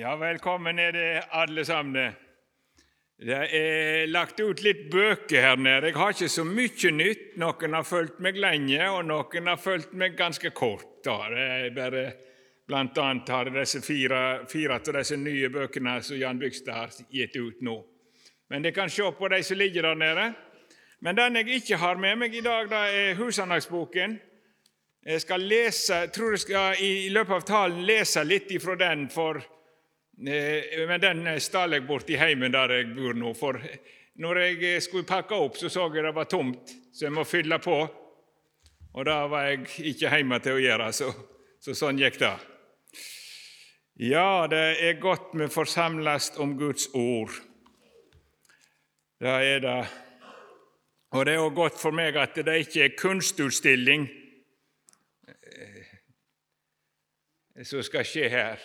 Ja, velkommen er det alle sammen. Det er lagt ut litt bøker her nede. Jeg har ikke så mye nytt. Noen har fulgt meg lenge, og noen har fulgt meg ganske kort. Da. Det er bare Blant annet har jeg disse fire, fire av disse nye bøkene som Jan Bygstad har gitt ut nå. Men dere kan se på de som ligger der nede. Men den jeg ikke har med meg i dag, da er husanlagsboken. Jeg skal lese, tror jeg skal i løpet av talen lese litt ifra den, for, men den stal jeg bort i heimen der jeg bor nå. For når jeg skulle pakke opp, så så jeg det var tomt, så jeg må fylle på. Og det var jeg ikke hjemme til å gjøre, så, så sånn gikk det. Ja, det er godt vi forsamles om Guds ord. Det er det. Og det er òg godt for meg at det ikke er kunstutstilling eh, som skal skje her.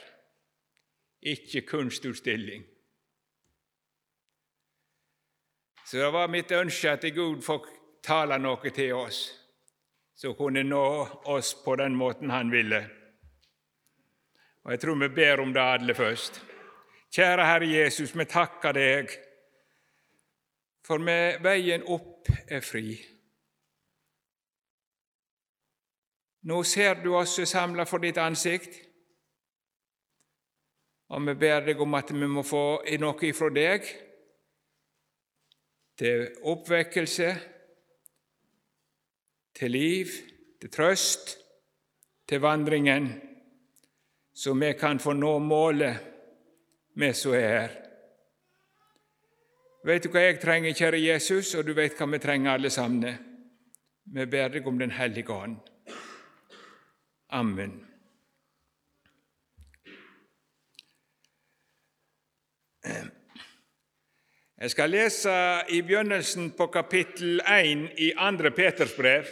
Ikke kunstutstilling. Så det var mitt ønske at Gud fikk tale noe til oss som kunne nå oss på den måten Han ville. Og Jeg tror vi ber om det alle først. Kjære Herre Jesus, vi takker deg, for med veien opp er fri. Nå ser du oss samla for ditt ansikt, og vi ber deg om at vi må få noe ifra deg til oppvekkelse, til liv, til trøst, til vandringen så vi kan få nå målet, vi som er her. Vet du hva jeg trenger, kjære Jesus, og du vet hva vi trenger alle sammen? Vi ber deg om Den hellige ånd. Amen. Jeg skal lese i begynnelsen på kapittel 1 i 2. Peters brev.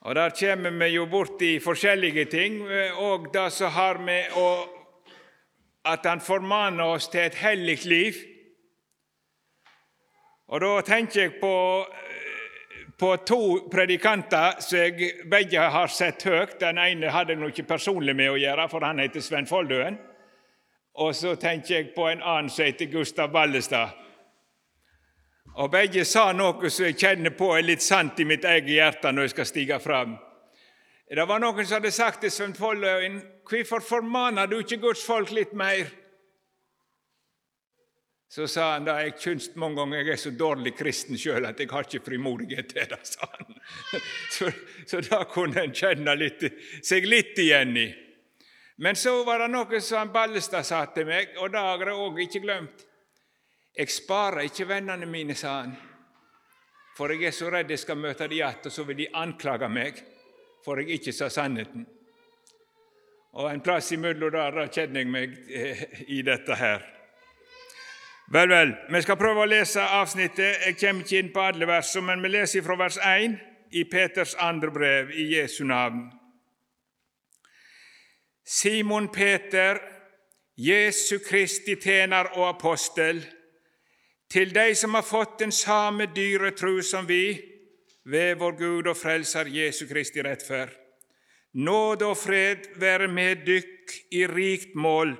Og Der kommer vi jo borti forskjellige ting, og det som har med at han formaner oss til et hellig liv. Og Da tenker jeg på, på to predikanter som jeg begge har sett høyt. Den ene hadde ikke personlig med å gjøre, for han heter Sven Foldøen. Og så tenker jeg på en annen som heter Gustav Ballestad. Og begge sa noe som jeg kjenner på er litt sant i mitt eget hjerte når jeg skal stige fram. Det var noen som hadde sagt til Sven Foldøen, hvorfor formaner du ikke Guds folk litt mer? Så sa han da jeg syns mange ganger jeg er så dårlig kristen sjøl at jeg har ikke frimodighet til det. sa han. Så, så da kunne en kjenne litt, seg litt igjen i. Men så var det noe som Ballestad sa til meg, og det har jeg òg ikke glemt. Jeg sparer ikke vennene mine, sa han, for jeg er så redd jeg skal møte dem igjen, og så vil de anklage meg for jeg ikke sa sannheten. Og en plass imellom der, kjenner jeg meg eh, i dette her. Vel, vel, vi skal prøve å lese avsnittet. Jeg kommer ikke inn på alle versene, men vi leser fra vers 1 i Peters andre brev i Jesu navn. Simon Peter, Jesu Kristi tjener og apostel, til de som har fått den samme dyre tro som vi, ved vår Gud og Frelser Jesu Kristi rettferd. Nåde og fred være med dykk i rikt mål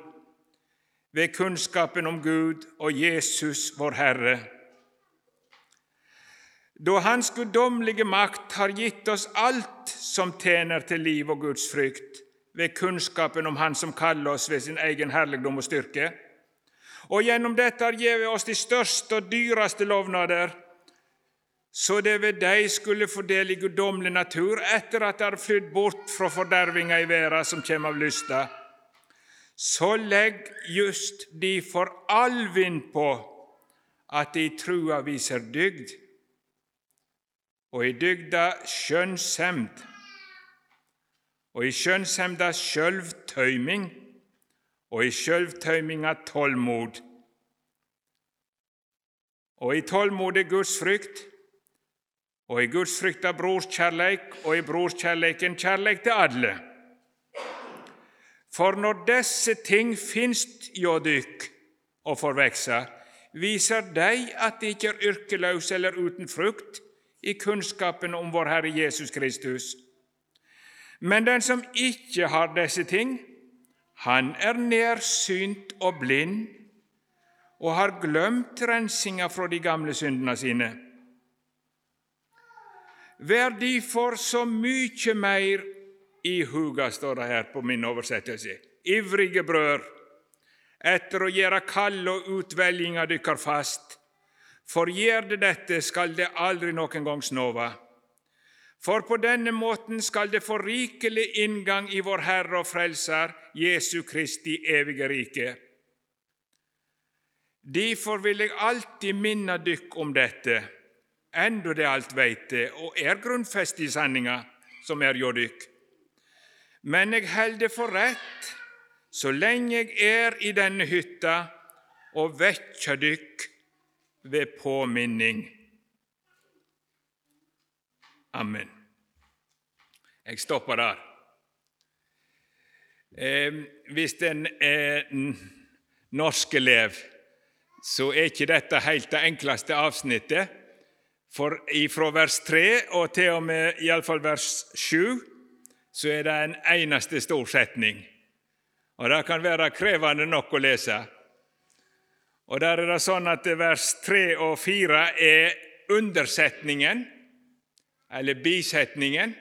ved kunnskapen om Gud og Jesus, vår Herre. Da Hans guddommelige makt har gitt oss alt som tjener til liv og Guds frykt, ved kunnskapen om Han som kaller oss ved sin egen herligdom og styrke, og gjennom dette har gitt oss de største og dyreste lovnader, så det ved deg skulle få del i guddommelig natur etter at det har flydd bort fra fordervinga i verda som kommer av lysta. Så legg just de for all vind på at de i trua viser dygd, og i dygda skjønnsemd, og i skjønnsemda sjølvtøyming, og i sjølvtøyminga tålmod. Og i tålmod er Guds frykt, og i Guds frykt er brorskjærleik, og i brorskjærleiken kjærleik til alle. For når disse ting finst hjå dykk og får viser de at de ikke er yrkeløse eller uten frukt i kunnskapen om vår Herre Jesus Kristus. Men den som ikke har disse ting, han er nærsynt og blind og har glemt rensinga fra de gamle syndene sine. Vær derfor så mykje meir ihuga, står det her på min oversettelse, ivrige brød, etter å gjøre kall og utvelginga dykkar fast. For gjør det dette, skal det aldri noen gang snova. For på denne måten skal det få rikelig inngang i vår Herre og Frelser, Jesu Kristi evige rike. Derfor vil jeg alltid minne dykk om dette, enda det alt veit det, og er grunnfest i sanninga som er hjå dykk. Men jeg held det for rett, så lenge jeg er i denne hytta, og vekker dykk ved påminning. Amen. Jeg stopper der. Eh, hvis en er norsk elev så er ikke dette helt det enkleste avsnittet. For fra vers 3 og til og med iallfall vers 7 så er det en eneste stor setning. Og det kan være krevende nok å lese. Og Der er det sånn at vers 3 og 4 er undersetningen, eller bisetningen,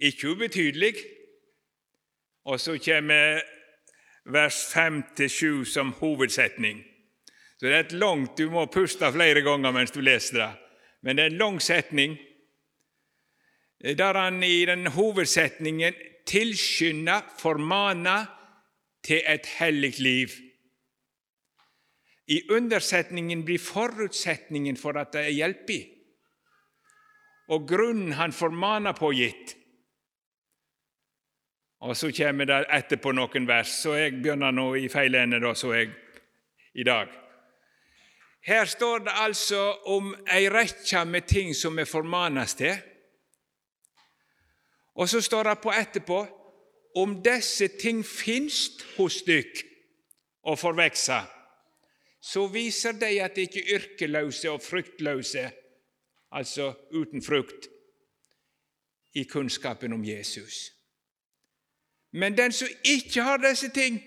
ikke ubetydelig. Og så kommer vers 5 til 7 som hovedsetning. Så det er et langt Du må puste flere ganger mens du leser det. Men det er en lang setning der han i den hovedsetningen tilskynder, formaner til et hellig liv. I undersetningen blir forutsetningen for at det er hjelp i, og grunnen han formaner på, gitt. Og Så kommer det etterpå noen vers, så jeg begynner nå i feil ende, da, så jeg i dag. Her står det altså om ei rekke med ting som vi formanes til. Og så står det på etterpå om disse ting finst hos dykk og får vekse, så viser de at de ikke er yrkeløse og fruktløse, altså uten frukt, i kunnskapen om Jesus. Men den som ikke har disse ting,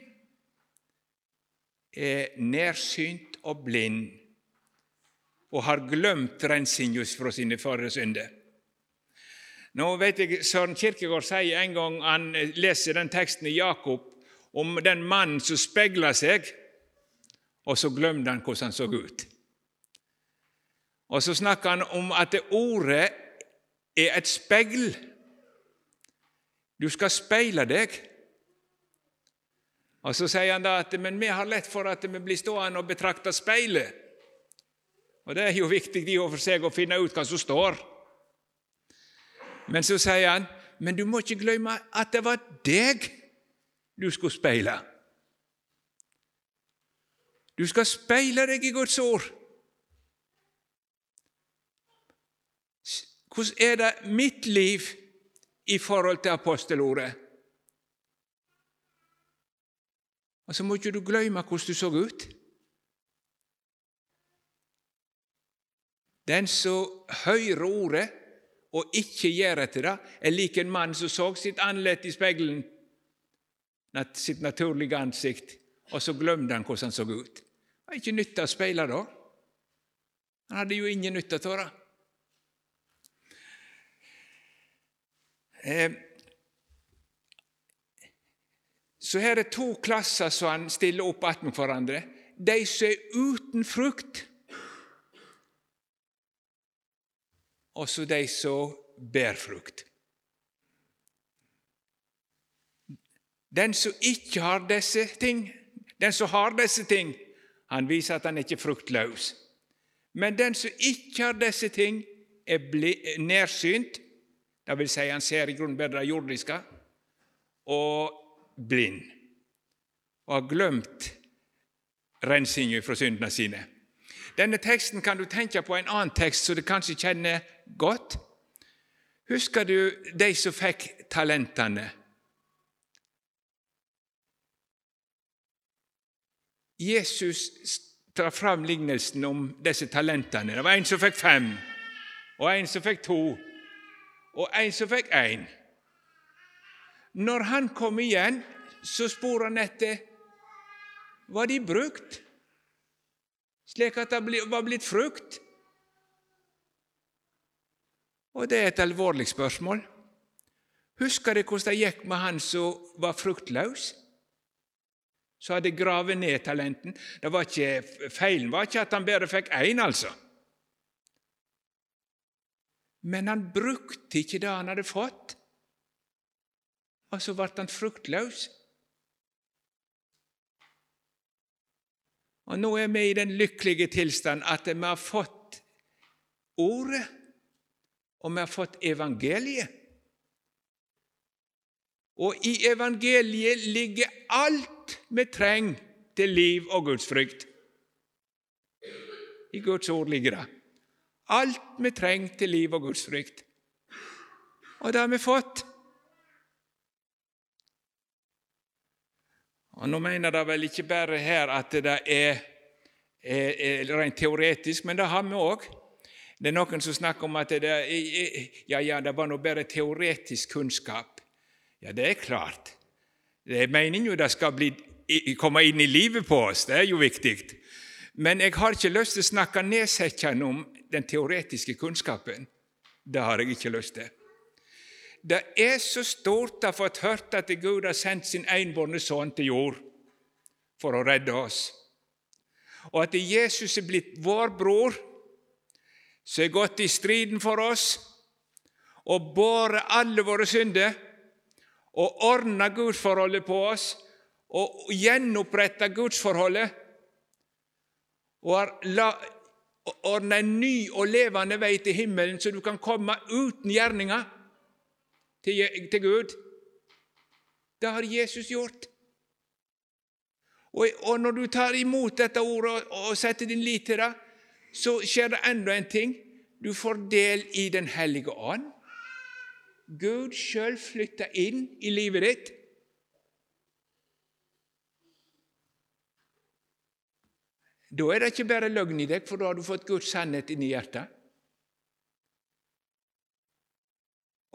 er nærsynt og blind og har glemt rensinga fra sine forrige synder. Nå vet jeg, Søren Kirkegård sier en gang han leser den teksten i Jakob om den mannen som speiler seg, og så glemte han hvordan han så ut. Og så snakker han om at ordet er et speil. Du skal speile deg. Og Så sier han da at men vi har lett for at vi blir stående og betrakte speilet. Og Det er jo viktig de for seg å finne ut hva som står. Men så sier han, men du må ikke glemme at det var deg du skulle speile. Du skal speile deg i Guds ord. Hvordan er det mitt liv i forhold til apostelordet? Og så må ikke du glemme hvordan du så ut. Den som hører ordet og ikke gjør etter det, er lik en mann som så sitt anlett i speilet, sitt naturlige ansikt, og så glemte han hvordan han så ut. Det var ikke nytte å speilet da. Han hadde jo ingen nytte av det. Eh, så her er to klasser som han stiller opp attmed hverandre. De som er uten frukt, også de som bærer frukt. Den som ikke har disse ting, den som har disse ting, han viser at han er ikke fruktløs. Men den som ikke har disse ting, er nærsynt, vil si han ser i grunnen bedre det jordiske, og blind, og har glemt rensinga fra syndene sine. Denne teksten kan du tenke på en annen tekst som du kanskje kjenner godt. Husker du de som fikk talentene? Jesus tar fram lignelsen om disse talentene. Det var en som fikk fem, og en som fikk to, og en som fikk én. Når han kom igjen, så spor han etter var de brukt, slik at det var blitt frukt. Og det er et alvorlig spørsmål. Husker dere hvordan det gikk med han som var fruktløs? Som hadde gravet ned talenten? Var ikke, feilen var ikke at han bare fikk én, altså. Men han brukte ikke det han hadde fått, og så ble han fruktløs. Og Nå er vi i den lykkelige tilstand at vi har fått Ordet, og vi har fått evangeliet. Og i evangeliet ligger alt vi trenger til liv og gudsfrykt. I Guds ord ligger det. Alt vi trenger til liv og gudsfrykt. Og det har vi fått. Og Nå mener det vel ikke bare her at det er, er, er rent teoretisk, men det har vi òg. Det er noen som snakker om at det, ja, ja, det var nå bare teoretisk kunnskap. Ja, det er klart. Det er meningen jo det skal bli, komme inn i livet på oss. Det er jo viktig. Men jeg har ikke lyst til å snakke nedsettende om den teoretiske kunnskapen. Det har jeg ikke lyst til. Det er så stort å ha fått hørt at Gud har sendt sin enbårne sønn til jord for å redde oss, og at Jesus er blitt vår bror, som har gått i striden for oss og båret alle våre synder og ordna gudsforholdet på oss og gjenoppretta gudsforholdet og har ordna en ny og levende vei til himmelen, så du kan komme uten gjerninger til, til Gud. Det har Jesus gjort. Og, og, når du tar imot dette ordet og, og setter din lit til det, så skjer det enda en ting. Du får del i Den hellige ånd. Gud sjøl flytter inn i livet ditt. Da er det ikke bare løgn i deg, for da har du fått Guds sannhet inn i hjertet.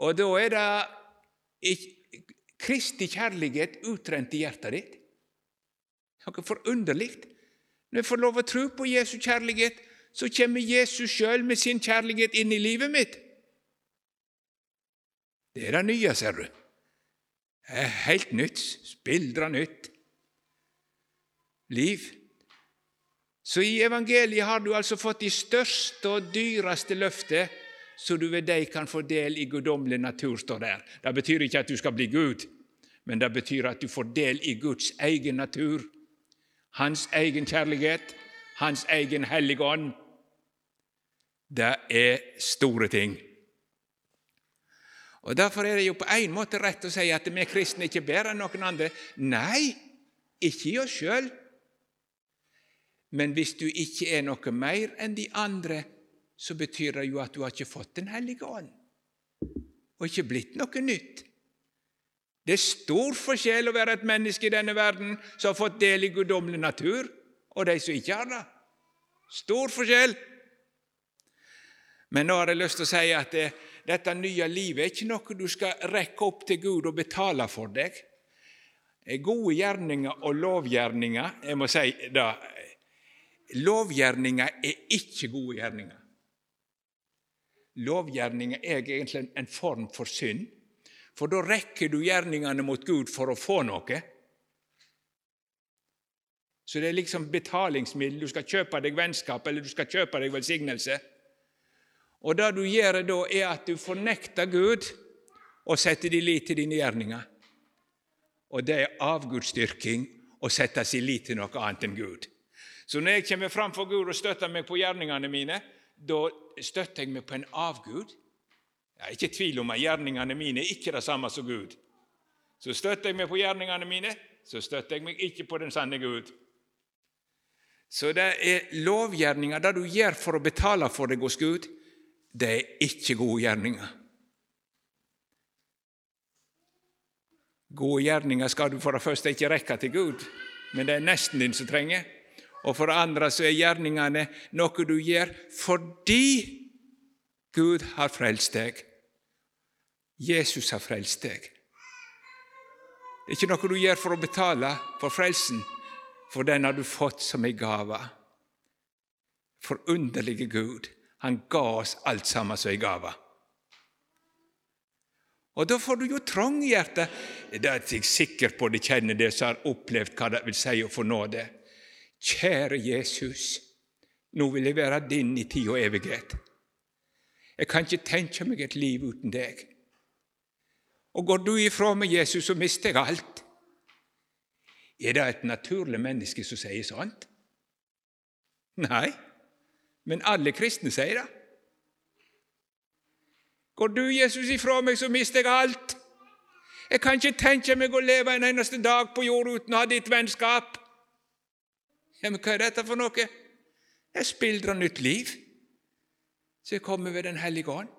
Og da er det Kristi kjærlighet utrent i hjertet ditt. Noe forunderlig. Når jeg får lov å tro på Jesu kjærlighet, så kommer Jesus sjøl med sin kjærlighet inn i livet mitt. Det er det nye, ser du. Det er helt nytt, spildra nytt liv. Så i evangeliet har du altså fått de største og dyreste løftet så du ved deg kan få del i guddommelig natur, står der. Det betyr ikke at du skal bli Gud, men det betyr at du får del i Guds egen natur, hans egen kjærlighet, hans egen hellige ånd. Det er store ting. Og Derfor er det jo på en måte rett å si at vi kristne ikke bedre enn noen andre. Nei, ikke i oss sjøl. Men hvis du ikke er noe mer enn de andre, så betyr det jo at du har ikke fått Den hellige ånd, og ikke blitt noe nytt. Det er stor forskjell å være et menneske i denne verden som har fått del i guddommelig natur, og de som ikke har det. Stor forskjell. Men nå har jeg lyst til å si at det, dette nye livet er ikke noe du skal rekke opp til Gud og betale for deg. Gode gjerninger og lovgjerninger Jeg må si det. Lovgjerninger er ikke gode gjerninger. Lovgjerninger er egentlig en form for synd, for da rekker du gjerningene mot Gud for å få noe. Så det er liksom betalingsmiddel. Du skal kjøpe deg vennskap, eller du skal kjøpe deg velsignelse. Og det du gjør da, er at du fornekter Gud og setter din lit til dine gjerninger. Og det er avgudsdyrking å sette sin lit til noe annet enn Gud. Så når jeg kommer fram for Gud og støtter meg på gjerningene mine, da støtter jeg meg på en avgud. Jeg er ikke tvil om at gjerningene mine er ikke det samme som Gud. Så støtter jeg meg på gjerningene mine, så støtter jeg meg ikke på den sanne Gud. Så det er lovgjerninger, det du gjør for å betale for deg hos Gud, det er ikke gode gjerninger. Gode gjerninger skal du for det første ikke rekke til Gud, men det er nesten din som trenger og for det andre så er gjerningene noe du gjør fordi Gud har frelst deg. Jesus har frelst deg. Det er ikke noe du gjør for å betale for frelsen, for den har du fått som ei gave. Forunderlige Gud, han ga oss alt sammen som ei gave. Og da får du jo trang i hjertet. Det er jeg sikker på de kjenner det som har opplevd hva det vil si å få nåde. Kjære Jesus, nå vil jeg være din i tid og evighet. Jeg kan ikke tenke meg et liv uten deg. Og går du ifra meg, Jesus, så mister jeg alt. Er det et naturlig menneske som sier sånt? Nei, men alle kristne sier det. Går du, Jesus, ifra meg, så mister jeg alt. Jeg kan ikke tenke meg å leve en eneste dag på jord uten å ha ditt vennskap. Ja, Men hva er dette for noe? Jeg spildrer nytt liv, så jeg kommer ved Den hellige ånd.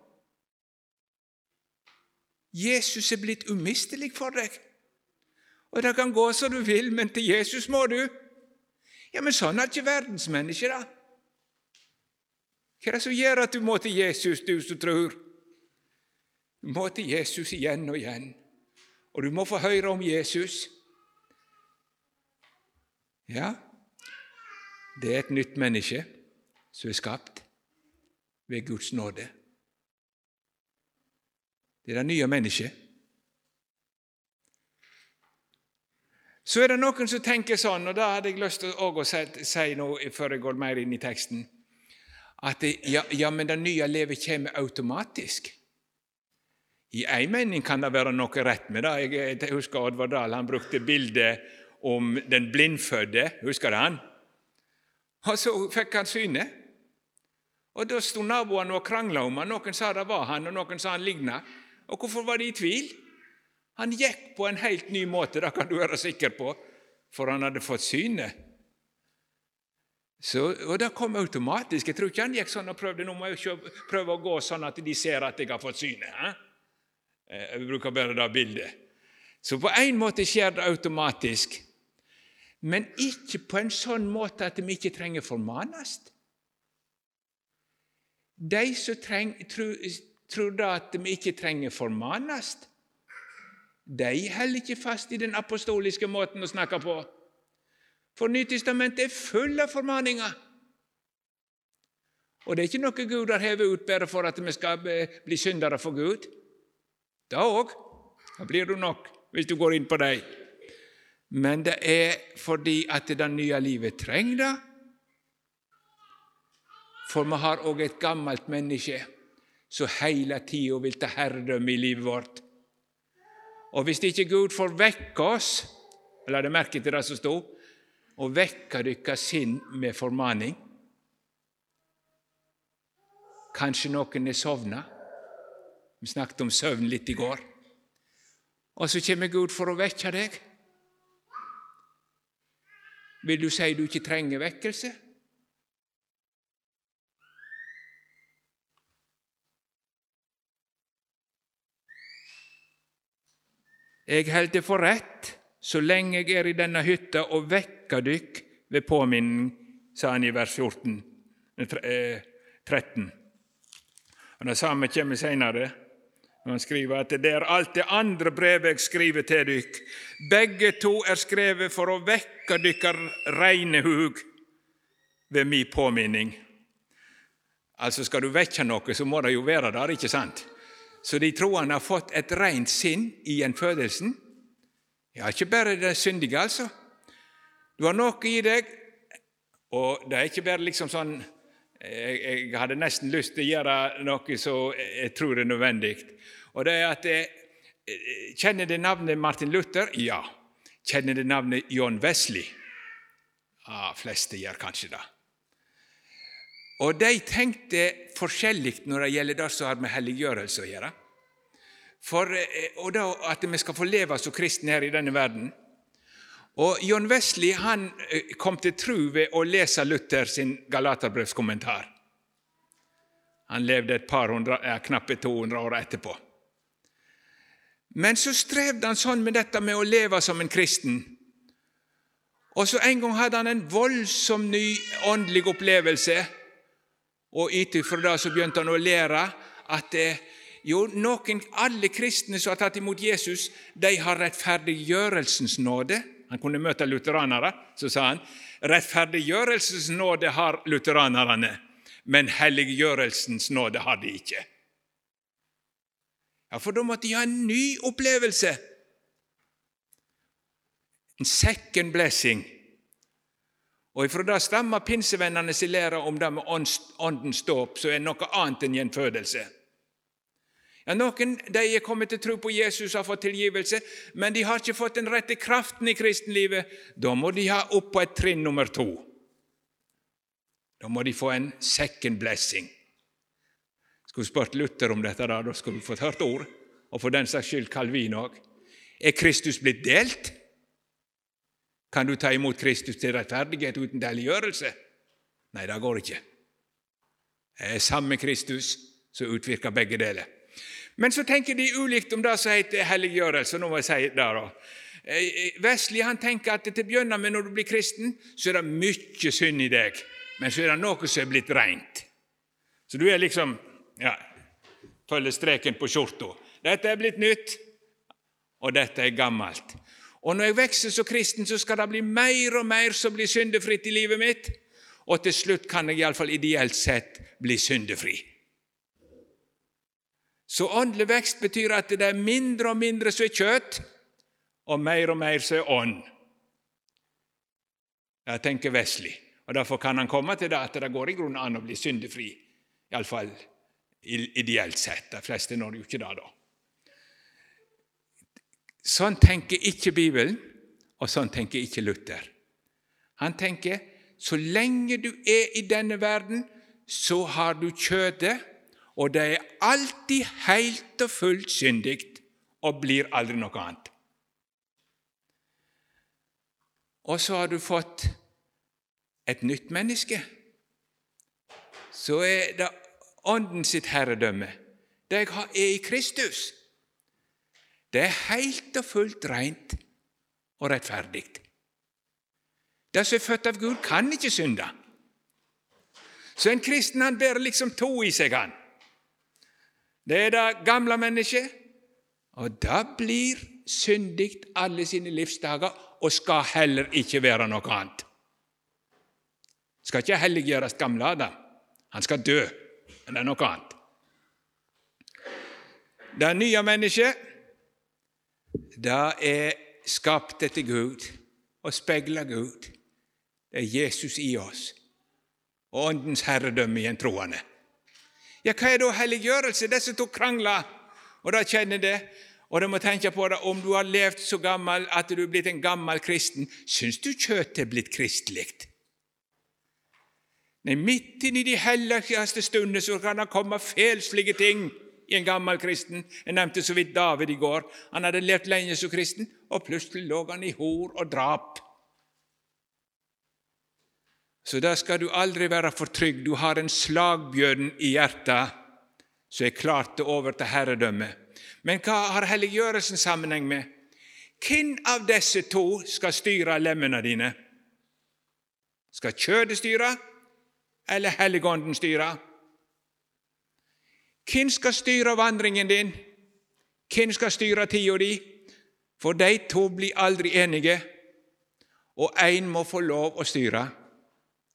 Jesus er blitt umistelig for deg. Og det kan gå som du vil, men til Jesus må du. Ja, men sånn er ikke verdensmennesker, da. Hva er det som gjør at du må til Jesus, du som tror? Du må til Jesus igjen og igjen, og du må få høre om Jesus. Ja, det er et nytt menneske som er skapt ved Guds nåde. Det er det nye mennesket. Så er det noen som tenker sånn, og da hadde jeg lyst til å si noe før jeg går mer inn i teksten, at ja, ja men det nye livet kommer automatisk. I én mening kan det være noe rett med det. Jeg husker Oddvar Dahl han brukte bildet om den blindfødde. Husker du han? Og så fikk han synet. Og Da sto naboene og krangla om han. Noen sa det var han, og noen sa han ligna. Og hvorfor var de i tvil? Han gikk på en helt ny måte, det kan du være sikker på, for han hadde fått synet. Så, og Det kom automatisk. Jeg tror ikke han gikk sånn og prøvde nå må jeg prøve å gå sånn at de ser at jeg har fått synet. Eh? Jeg bruker bare det bildet. Så på en måte skjer det automatisk, men ikke på en sånn måte at de ikke trenger formanes. De som treng, tror, tror at de ikke trenger formanes, de holder ikke fast i den apostoliske måten å snakke på. For Nytestamentet er full av formaninger. Og det er ikke noe Gud har hevet ut bare for at vi skal bli syndere for Gud. Da òg. Da blir du nok, hvis du går inn på dem. Men det er fordi at det nye livet trenger det. For vi har òg et gammelt menneske som hele tida vil ta herredømme i livet vårt. Og hvis ikke Gud får vekke oss La deg merke til det som sto og vekker deres sinn med formaning. Kanskje noen er sovna. Vi snakket om søvn litt i går. Og så kommer Gud for å vekke deg. Vil du si du ikke trenger vekkelse? Jeg held det for rett, så lenge jeg er i denne hytta, og vekker dykk ved påminning, sa han i vers 14, 13. Og Det samme kommer senere. Han skriver at det er alt det andre brevet jeg skriver til dykk. Begge to er skrevet for å vekke dykkar reine hug ved mi påminning. Altså Skal du vekke noe, så må det jo være der, ikke sant? Så de troende har fått et rent sinn i en fødelsen. Ja, ikke bare det syndige, altså. Du har noe i deg, og det er ikke bare liksom sånn jeg, jeg hadde nesten lyst til å gjøre noe som jeg tror er nødvendig. Og det er at jeg, Kjenner du navnet Martin Luther? Ja. Kjenner du navnet John Wesley? Ja, fleste gjør kanskje det. Og de tenkte forskjellig når det gjelder det som har med helliggjørelse å gjøre. For, eh, og da At vi skal få leve som kristne her i denne verden. Og John Wesley han eh, kom til tro ved å lese Luther sin Galaterbrevskommentar. Han levde et par hundre, ja, knappe 200 år etterpå. Men så strevde han sånn med dette med å leve som en kristen. Og så En gang hadde han en voldsom ny åndelig opplevelse, og ut ifra det så begynte han å lære at eh, Jo, noen, alle kristne som har tatt imot Jesus, de har rettferdiggjørelsens nåde. Han kunne møte lutheranere, så sa han rettferdiggjørelsens nåde har lutheranerne, men helliggjørelsens nåde har de ikke. Ja, For da måtte de ha en ny opplevelse. En second blessing. Og ifra det stammer pinsevennene sin lære om det med åndens dåp, som er noe annet enn gjenfødelse. Ja, Noen de er kommet til tro på Jesus har fått tilgivelse, men de har ikke fått den rette kraften i kristenlivet. Da må de ha opp på et trinn nummer to. Da må de få en second blessing. Skulle spurt Luther om dette, da, da skulle vi fått hørt ord. Og for den saks skyld Calvin òg. Er Kristus blitt delt? Kan du ta imot Kristus til rettferdighet uten deliggjørelse? Nei, det går ikke. Det er samme Kristus som utvirker begge deler. Men så tenker de ulikt om det som heter helliggjørelse. Nå må jeg si det da. Wesley han tenker at til å begynne med når du blir kristen, så er det mye synd i deg, men så er det noe som er blitt rent. Så du er liksom ja, følger streken på skjorta. Dette er blitt nytt, og dette er gammelt. Og når jeg vokser som kristen, så skal det bli mer og mer som blir syndefritt i livet mitt. Og til slutt kan jeg iallfall ideelt sett bli syndefri. Så åndelig vekst betyr at det er mindre og mindre som er kjøtt, og mer og mer som er ånd. Jeg tenker Wesley, og Derfor kan han komme til det at det går i grunnen an å bli syndefri. Iallfall ideelt sett. De fleste når jo ikke det, da. Sånn tenker ikke Bibelen, og sånn tenker ikke Luther. Han tenker så lenge du er i denne verden, så har du kjøttet og det er alltid helt og fullt syndig og blir aldri noe annet. Og så har du fått et nytt menneske. Så er det Ånden sitt herredømme. Det jeg er i Kristus. Det er helt og fullt rent og rettferdig. Det som er født av Gud, kan ikke synde. Så en kristen han bærer liksom to i seg, han. Det er det gamle mennesket, og det blir syndig alle sine livsdager og skal heller ikke være noe annet. Skal ikke helliggjøres gamle Adam. Han skal dø, men det er noe annet. Det nye mennesket, det er skapt etter Gud og speiler Gud. Det er Jesus i oss og Åndens herredømme i en troende. Ja, hva er da helliggjørelse? Disse to krangler, og da kjenner det. Og du må tenke på det, Om du har levd så gammel at du er blitt en gammel kristen, syns du kjøttet er blitt kristelig? Nei, Midt inni de helligste stunder så kan det komme felslige ting i en gammel kristen. Jeg nevnte så vidt David i går. Han hadde levd lenge som kristen, og plutselig lå han i hor og drap. Så da skal du aldri være for trygg. Du har en slagbjørn i hjertet som er klar til over til herredømme. Men hva har helliggjørelsen sammenheng med? Hvem av disse to skal styre lemmene dine? Skal kjødet styre, eller Helligånden styre? Hvem skal styre vandringen din? Hvem skal styre tida di? For de to blir aldri enige, og én må få lov å styre.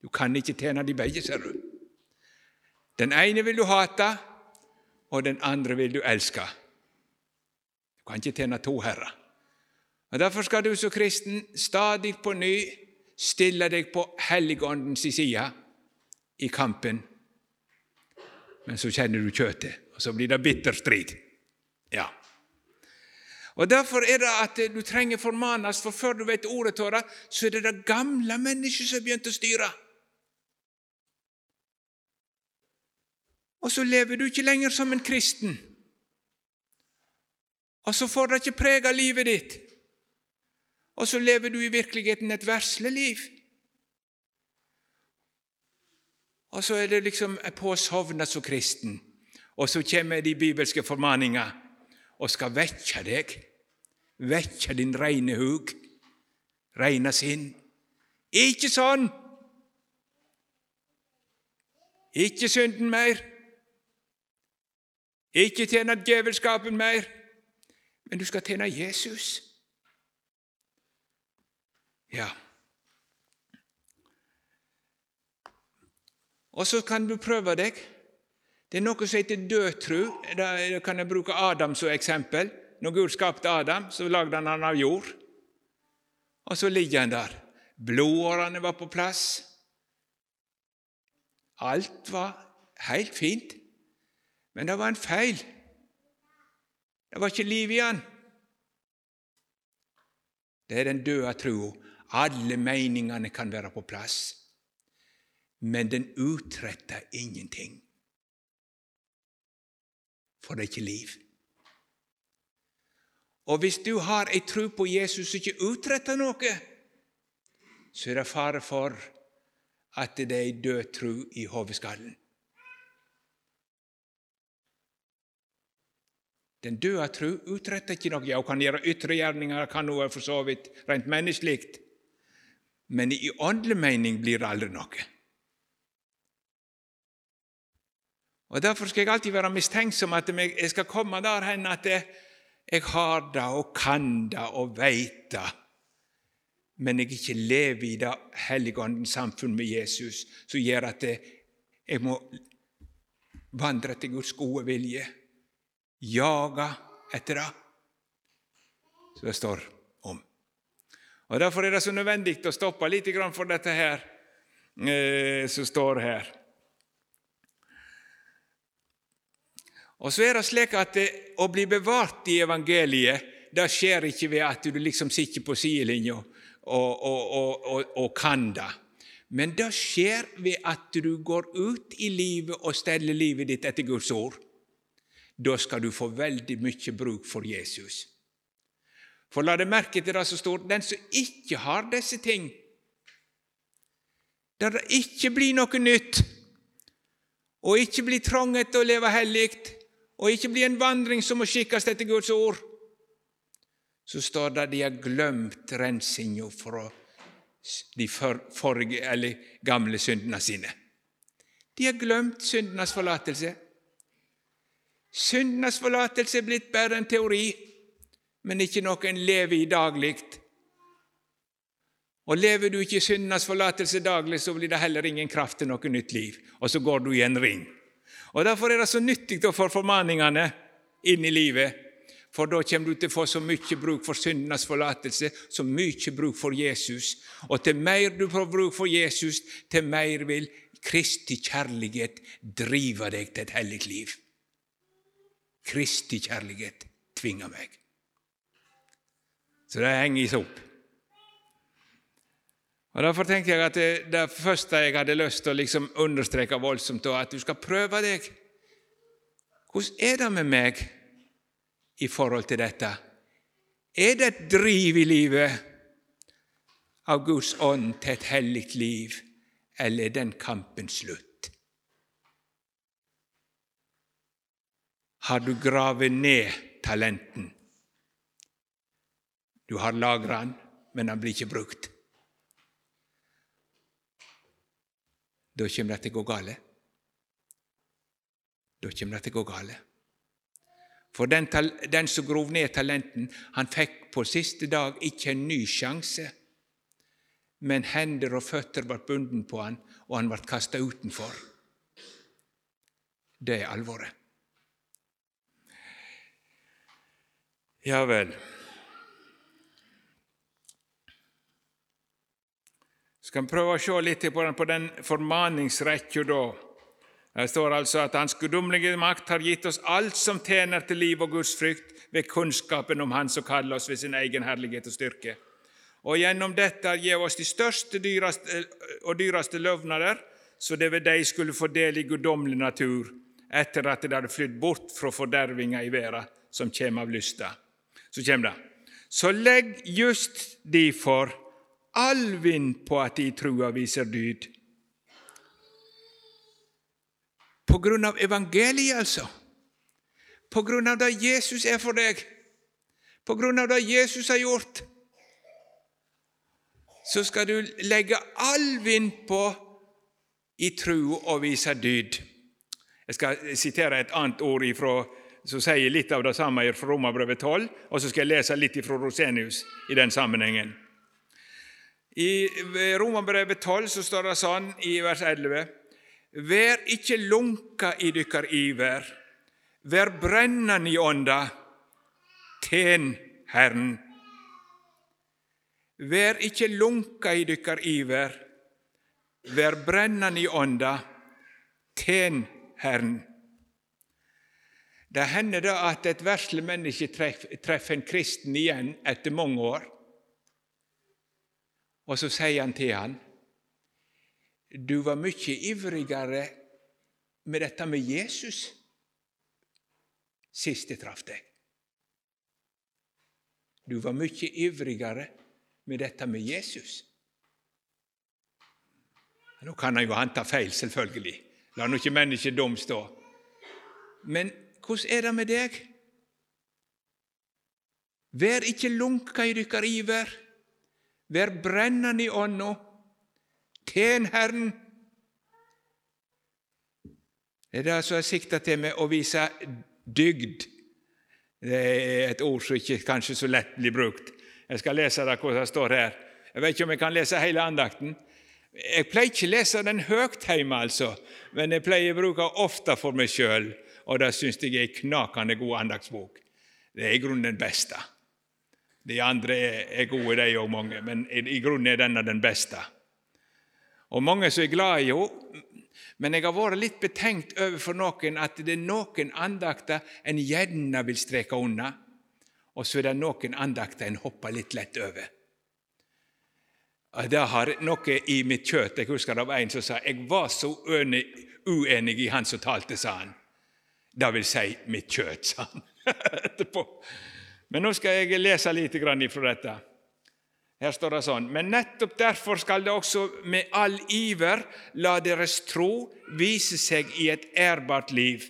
Du kan ikke tjene de begge, ser du. Den ene vil du hate, og den andre vil du elske. Du kan ikke tjene to herrer. Og Derfor skal du som kristen stadig på ny stille deg på Helligåndens side i kampen. Men så kjenner du kjøttet, og så blir det bitter strid. Ja. Og Derfor er det at du trenger formanes, for før du vet ordet av det, så er det det gamle mennesket som har begynt å styre. Og så lever du ikke lenger som en kristen. Og så får det ikke prege livet ditt. Og så lever du i virkeligheten et versleliv. Og så er det liksom påsovna som kristen, og så kommer de bibelske formaninger og skal vekke deg, vekke din reine hug, reine sinn. Ikke sånn! Ikke synden mer. Ikke tjene djevelskapen mer, men du skal tjene Jesus. Ja. Og så kan du prøve deg. Det er noe som heter dødtru. Da kan jeg bruke Adam som eksempel. Når Gud skapte Adam, så lagde han han av jord. Og så ligger han der. Blodårene var på plass. Alt var helt fint. Men det var en feil. Det var ikke liv i han. Det er den døde troa. Alle meningene kan være på plass, men den utretter ingenting. For det er ikke liv. Og hvis du har ei tro på Jesus som ikke utretter noe, så er det fare for at det er ei død tro i hodeskallen. Den døde tru utretter ikke noe. Ja, hun kan gjøre ytre gjerninger, kan hun for så vidt rent menneskelig, men i åndelig mening blir det aldri noe. Og Derfor skal jeg alltid være mistenksom at jeg skal komme der hen at jeg, har det og kan det og veit det, men jeg ikke lever i det helligåndens samfunn med Jesus, som gjør at jeg, jeg må vandre til Guds gode vilje, jage etter det som det står om. Og Derfor er det så nødvendig å stoppe litt for dette her eh, som står her. Og så er det slik at det, å bli bevart i evangeliet, det skjer ikke ved at du liksom sitter på sidelinja og, og, og, og, kan det. Men det skjer ved at du går ut i livet og steller livet ditt etter Guds ord. Da skal du få veldig mye bruk for Jesus. For la deg merke til det som står den som ikke har disse ting, der det ikke blir noe nytt, og ikke blir tranget å leve hellig, og ikke blir en vandring som må skikkes etter Guds ord, så står det at de har glemt rensinga fra de forrige eller gamle syndene sine. De har glemt syndenes forlatelse. Syndenes forlatelse er blitt bare en teori, men ikke noe en lever i daglig. Og Lever du ikke i syndenes forlatelse daglig, så blir det heller ingen kraft til noe nytt liv, og så går du i en ring. Og Derfor er det så nyttig å få formaningene inn i livet. For da kommer du til å få så mye bruk for syndenes forlatelse, så mye bruk for Jesus. Og til mer du får bruk for Jesus, til mer vil Kristi kjærlighet drive deg til et hellig liv. Kristi kjærlighet tvinger meg. Så det henger opp. Og Derfor tenker jeg at det, det første jeg hadde lyst til å liksom understreke voldsomt, var at du skal prøve deg. Hvordan er det med meg i forhold til dette? Er det et driv i livet av Guds ånd til et hellig liv, eller er den kampen slutt? Har du gravet ned talenten? Du har lagra den, men den blir ikke brukt. Da kommer det til å gå gale. Da kommer det til å gå gale. For den, den, som grov ned talenten, han fikk på siste dag ikke en ny sjanse, men hender og føtter ble bundet på han, og han ble kasta utenfor. Det er alvoret. Ja vel. skal vi prøve å se litt på den, på den formaningsrekka da. Det står altså at Hans guddommelige makt har gitt oss alt som tjener til liv og Guds frykt, ved kunnskapen om Han som kaller oss ved sin egen herlighet og styrke. Og gjennom dette gir oss de største dyraste, og dyreste løvnader, så det ved deg skulle få del i guddommelig natur, etter at det hadde flydd bort fra fordervinga i verda som kommer av lysta. Så kommer det. Så legg just derfor all vind på at de trua viser dyd. På grunn av evangeliet, altså. På grunn av det Jesus er for deg. På grunn av det Jesus har gjort. Så skal du legge all vind på i tro og vise dyd. Jeg skal sitere et annet ord ifra, som sier litt av det samme fra Romerbrevet 12, og så skal jeg lese litt fra Rosenius i den sammenhengen. I Romerbrevet 12 så står det sånn i vers 11.: Vær ikke lunka i dykkar iver, vær brennande i ånda, ten Herren. Vær ikke lunka i dykkar iver, vær brennande i ånda, ten Herren. Det hender da at et verslig menneske treffer en kristen igjen etter mange år, og så sier han til han, du var mye ivrigere med dette med Jesus sist jeg traff deg. Du var mye ivrigere med dette med Jesus. Nå kan han jo anta feil, selvfølgelig. La nå ikke mennesket dum stå. Men hvordan er det med deg? Vær ikke lunka i dykkar iver. Vær brennande i ånda. Tjen Herren. Det er det som er sikta til med å vise dygd. Det er et ord som ikke kanskje så lett blir brukt. Jeg skal lese det hva som står her. Jeg vet ikke om jeg kan lese hele andakten. Jeg pleier ikke å lese den høyt hjemme, altså, men jeg pleier å bruke ofte for meg sjøl, og det syns jeg er en knakende god andaktsbok. Det er i grunnen den beste. De andre er gode, de òg, mange, men i grunnen er denne den beste. Og mange som er glad i henne, men jeg har vært litt betenkt overfor noen at det er noen andakter en gjerne vil streke unna, og så er det noen andakter en hopper litt lett over. Det har noe i mitt kjøtt. Jeg husker det var en som sa jeg var så uenig i han som talte, sa han. Det vil si mitt kjøtt, sa han etterpå. Men nå skal jeg lese litt ifra dette. Her står det sånn Men nettopp derfor skal det også med all iver la deres tro vise seg i et ærbart liv.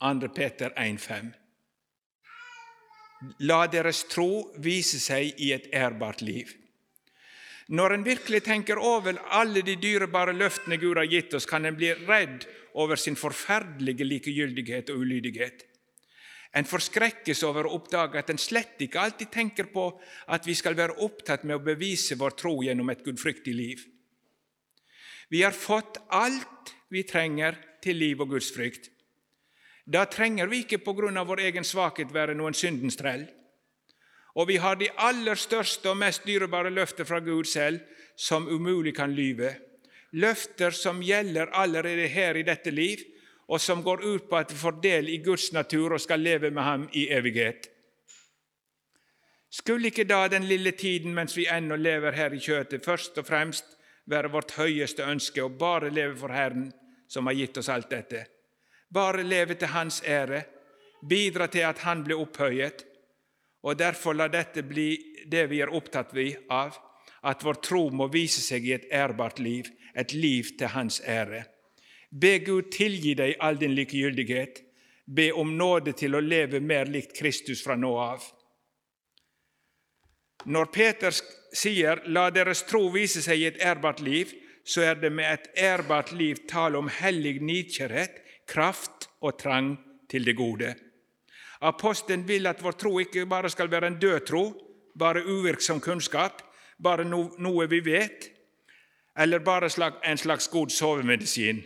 2. Peter 1,5. La deres tro vise seg i et ærbart liv. Når en virkelig tenker over alle de dyrebare løftene Gud har gitt oss, kan en bli redd over sin forferdelige likegyldighet og ulydighet. En forskrekkes over å oppdage at en slett ikke alltid tenker på at vi skal være opptatt med å bevise vår tro gjennom et gudfryktig liv. Vi har fått alt vi trenger til liv og gudsfrykt. Da trenger vi ikke på grunn av vår egen svakhet være noen syndens trell. Og vi har de aller største og mest dyrebare løfter fra Gud selv, som umulig kan lyve. Løfter som gjelder allerede her i dette liv, og som går ut på at vi får del i Guds natur og skal leve med Ham i evighet. Skulle ikke da den lille tiden mens vi ennå lever her i kjøtet, først og fremst være vårt høyeste ønske å bare leve for Herren, som har gitt oss alt dette? Bare leve til Hans ære, bidra til at Han blir opphøyet, og derfor la dette bli det vi er opptatt av, at vår tro må vise seg i et ærbart liv, et liv til Hans ære. Be Gud tilgi deg all din likegyldighet. Be om nåde til å leve mer likt Kristus fra nå av. Når Peter sier 'la deres tro vise seg i et ærbart liv', så er det med et ærbart liv tale om hellig nidkjærhet, kraft og trang til det gode. Apostelen vil at vår tro ikke bare skal være en død tro, bare uvirksom kunnskap, bare noe vi vet, eller bare en slags god sovemedisin.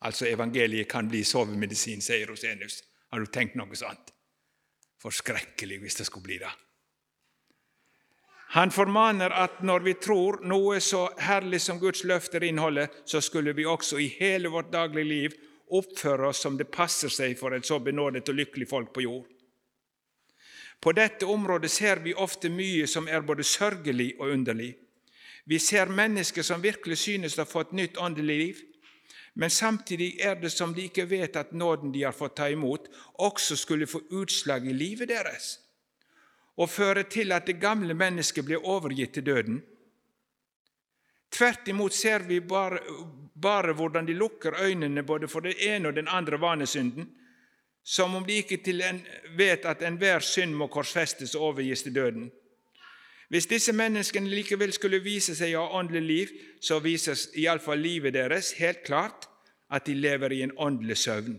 Altså evangeliet kan bli sovemedisin, sier Rosenius. Har du tenkt noe sånt? Forskrekkelig hvis det skulle bli det. Han formaner at når vi tror noe så herlig som Guds løfter inneholder, så skulle vi også i hele vårt daglige liv oppføre oss som det passer seg for et så benådet og lykkelig folk på jord. På dette området ser vi ofte mye som er både sørgelig og underlig. Vi ser mennesker som virkelig synes å ha fått nytt åndelig liv, men samtidig er det som de ikke vet at nåden de har fått ta imot, også skulle få utslag i livet deres og føre til at det gamle mennesket blir overgitt til døden. Tvert imot ser vi bare, bare hvordan de lukker øynene både for den ene og den andre vanesynden, som om de ikke en, vet at enhver synd må korsfestes og overgis til døden. Hvis disse menneskene likevel skulle vise seg å ha åndelig liv, så vises iallfall livet deres helt klart at de lever i en åndelig søvn.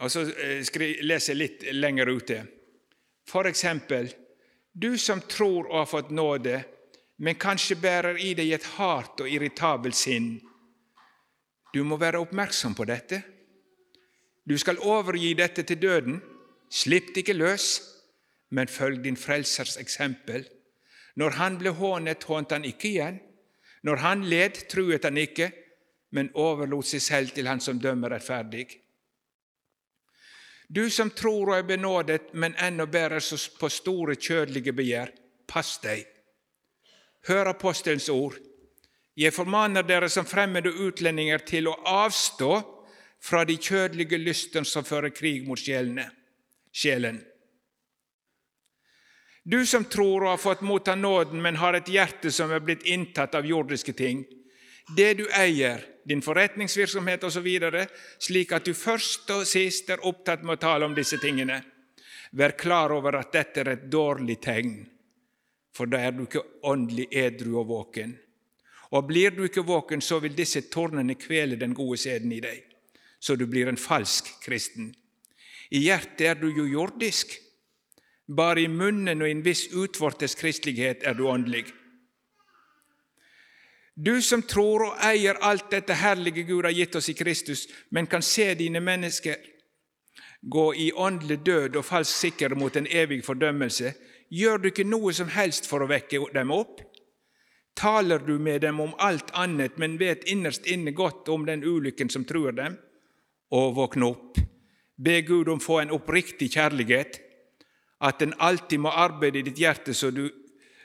Og Så eh, leser jeg litt lenger ute. For eksempel, du som tror å ha fått nåde, men kanskje bærer i deg et hardt og irritabelt sinn. Du må være oppmerksom på dette. Du skal overgi dette til døden. Slipp det ikke løs, men følg din Frelsers eksempel. Når han ble hånet, hånte han ikke igjen. Når han led, truet han ikke, men overlot seg selv til han som dømmer rettferdig. Du som tror og er benådet, men ennå bærer på store kjødelige begjær, pass deg. Hør apostelens ord. Jeg formaner dere som fremmede utlendinger til å avstå fra de kjødelige lysten som fører krig mot sjelene, sjelen. Du som tror og har fått motta nåden, men har et hjerte som er blitt inntatt av jordiske ting, det du eier, din forretningsvirksomhet osv., slik at du først og sist er opptatt med å tale om disse tingene. Vær klar over at dette er et dårlig tegn, for da er du ikke åndelig edru og våken. Og blir du ikke våken, så vil disse tårnene kvele den gode seden i deg, så du blir en falsk kristen. I hjertet er du jo jordisk, bare i munnen og i en viss utvortes kristelighet er du åndelig. Du som tror og eier alt dette herlige Gud har gitt oss i Kristus, men kan se dine mennesker gå i åndelig død og falsk sikker mot en evig fordømmelse, gjør du ikke noe som helst for å vekke dem opp? Taler du med dem om alt annet, men vet innerst inne godt om den ulykken som truer dem? Og våkne opp. Be Gud om å få en oppriktig kjærlighet, at den alltid må arbeide i ditt hjerte så du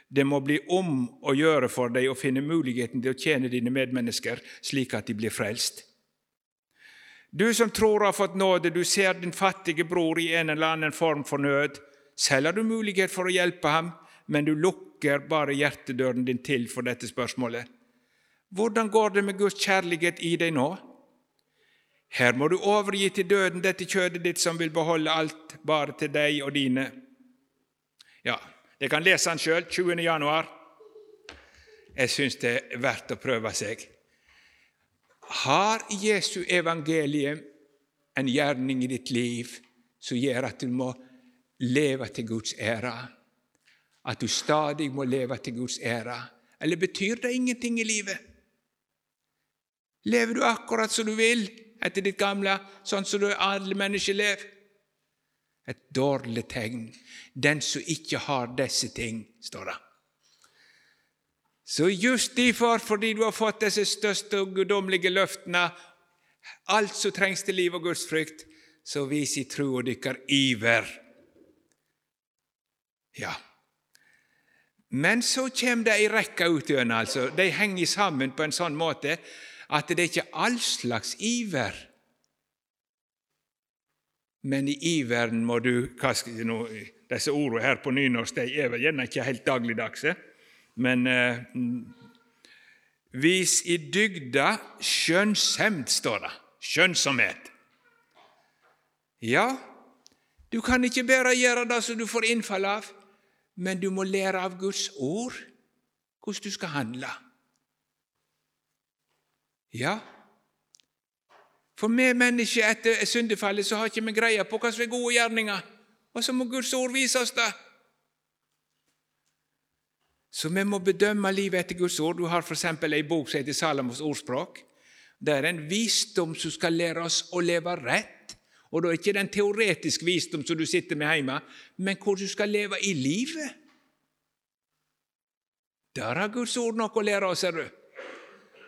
det må bli om å gjøre for deg å finne muligheten til å tjene dine medmennesker slik at de blir frelst. Du som tror har fått nåde, du ser din fattige bror i en eller annen form for nød. Selv har du mulighet for å hjelpe ham, men du lukker bare hjertedøren din til for dette spørsmålet. Hvordan går det med Guds kjærlighet i deg nå? Her må du overgi til døden dette kjødet ditt som vil beholde alt bare til deg og dine. Ja, dere kan lese den sjøl 20. januar. Jeg syns det er verdt å prøve seg. Har Jesu evangelium en gjerning i ditt liv som gjør at du må leve til Guds ære? At du stadig må leve til Guds ære? Eller betyr det ingenting i livet? Lever du akkurat som du vil etter ditt gamle, sånn som alle mennesker lever? Et dårlig tegn. Den som ikke har disse ting, står det. Så just derfor, fordi du har fått disse største og guddommelige løftene, alt som trengs til liv og Guds frykt, så vis i tro og dykker iver. Ja. Men så kommer det ei rekke utøvende. altså. De henger sammen på en sånn måte at det er ikke all slags iver men i iveren må du hva skal jeg nå, Disse ordene her på nynorsk de er vel gjerne ikke helt dagligdagse, men eh, Vis i dygda skjønnshemd står det. Skjønnsomhet. Ja, du kan ikke bare gjøre det som du får innfall av, men du må lære av Guds ord hvordan du skal handle. Ja, for vi mennesker etter syndefallet så har ikke vi greie på hva som er gode gjerninger. Og så må Guds ord vise oss det. Så vi må bedømme livet etter Guds ord. Du har f.eks. ei bok som heter Salamos ordspråk. Det er en visdom som skal lære oss å leve rett. Og da er ikke den teoretisk visdom som du sitter med hjemme, men hvor du skal leve i livet. Der har Guds ord noe å lære oss, ser du.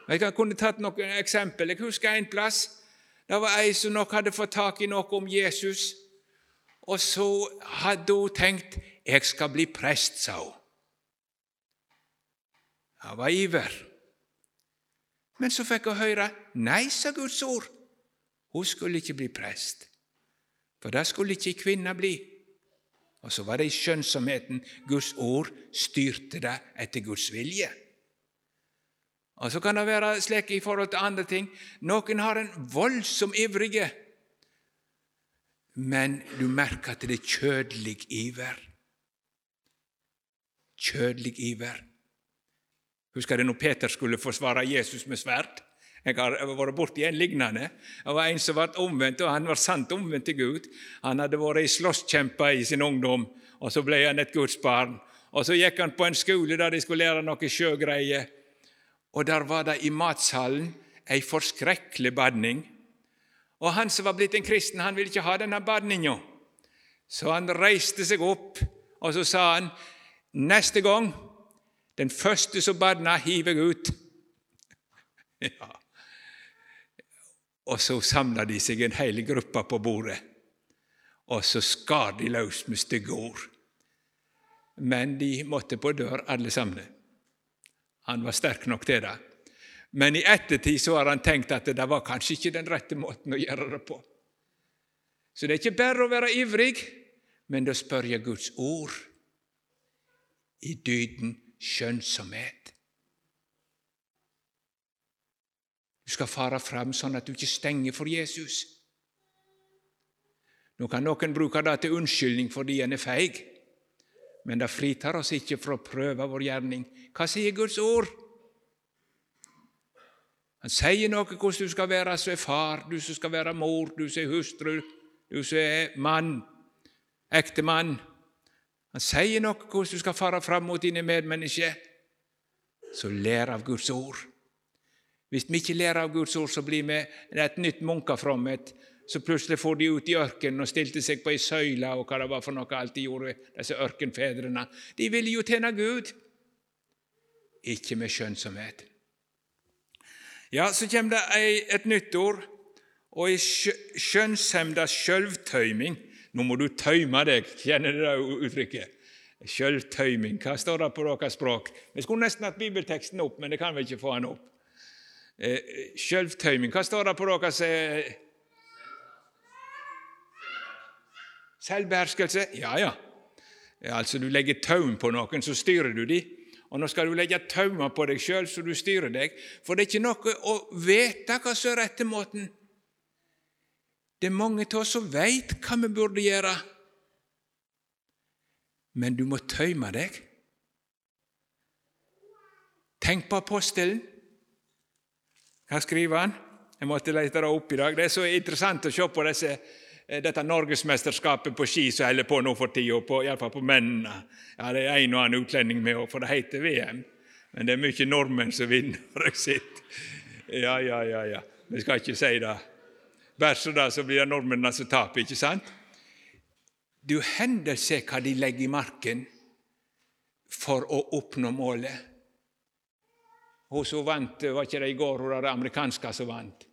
Jeg kunne tatt noen eksempel. Jeg husker en plass det var ei som nok hadde fått tak i noe om Jesus, og så hadde hun tenkt 'Jeg skal bli prest', sa hun. Det var iver. Men så fikk hun høre 'Nei', sa Guds ord. Hun skulle ikke bli prest, for det skulle ikke ei kvinne bli. Og så var det i skjønnsomheten Guds ord styrte det etter Guds vilje. Og Så kan det være slik i forhold til andre ting. Noen har en voldsom ivrige, men du merker at det er kjødelig iver. Kjødelig iver. Husker du når Peter skulle forsvare Jesus med sverd? Jeg har vært borti en lignende. Det var en som ble omvendt, og han var sant omvendt til Gud. Han hadde vært i slåsskjempe i sin ungdom, og så ble han et gudsbarn. Og Så gikk han på en skole der de skulle lære noe sjøgreier. Og der var det i matsalen ei forskrekkelig badning. Og han som var blitt en kristen, han ville ikke ha denne badninga. Så han reiste seg opp, og så sa han neste gang den første som badna, hiver jeg ut. Ja. Og så samla de seg en hel gruppe på bordet, og så skar de løs med stygge ord. Men de måtte på dør, alle sammen. Han var sterk nok til det. Men i ettertid så har han tenkt at det var kanskje ikke den rette måten å gjøre det på. Så det er ikke bare å være ivrig, men da spør jeg Guds ord i dyden skjønnsomhet. Du skal fare fram sånn at du ikke stenger for Jesus. Nå kan noen bruke det til unnskyldning fordi en er feig, men det fritar oss ikke fra å prøve vår gjerning. Hva sier Guds ord? Han sier noe hvordan du skal være som er far, du som skal være mor, du som er hustru, du som er mann, ektemann. Han sier noe hvordan du skal fare fram mot dine medmennesker. Så lær av Guds ord. Hvis vi ikke lærer av Guds ord, så blir vi et nytt munkefromhet. Så plutselig får de ut i ørkenen og stilte seg på ei søyle og hva det var for noe alt de gjorde, disse ørkenfedrene. De ville jo tjene Gud, ikke med skjønnsomhet. Ja, så kommer det et nytt ord, og i skjønnshemda sjølvtøyming. Nå må du tøyme deg, kjenner du det uttrykket? Sjølvtøyming. Hva står det på deres språk? Vi skulle nesten hatt bibelteksten opp, men det kan vi ikke få den opp. Eh, Sjølvtøyming. Hva står det på deres eh? Selvbeherskelse? Ja, ja. Altså, Du legger taum på noen, så styrer du dem. Og nå skal du legge taumer på deg sjøl, så du styrer deg. For det er ikke noe å vite hva som er rette måten. Det er mange av oss som veit hva vi burde gjøre. Men du må tøyme deg. Tenk på apostelen. Hva skriver han? Jeg måtte lete det opp i dag. Det er så interessant å se på disse, dette norgesmesterskapet på ski som holder på nå for tida, iallfall på mennene. Ja, det er en og annen utlending med for det heter VM. Men det er mye nordmenn som vinner, har. Ja, ja, ja, ja. Vi skal ikke si det. Så da så blir det nordmennene som taper, ikke sant? Du hender seg hva de legger i marken for å oppnå målet. Hun som vant, var ikke det i går, hun det amerikanske som vant.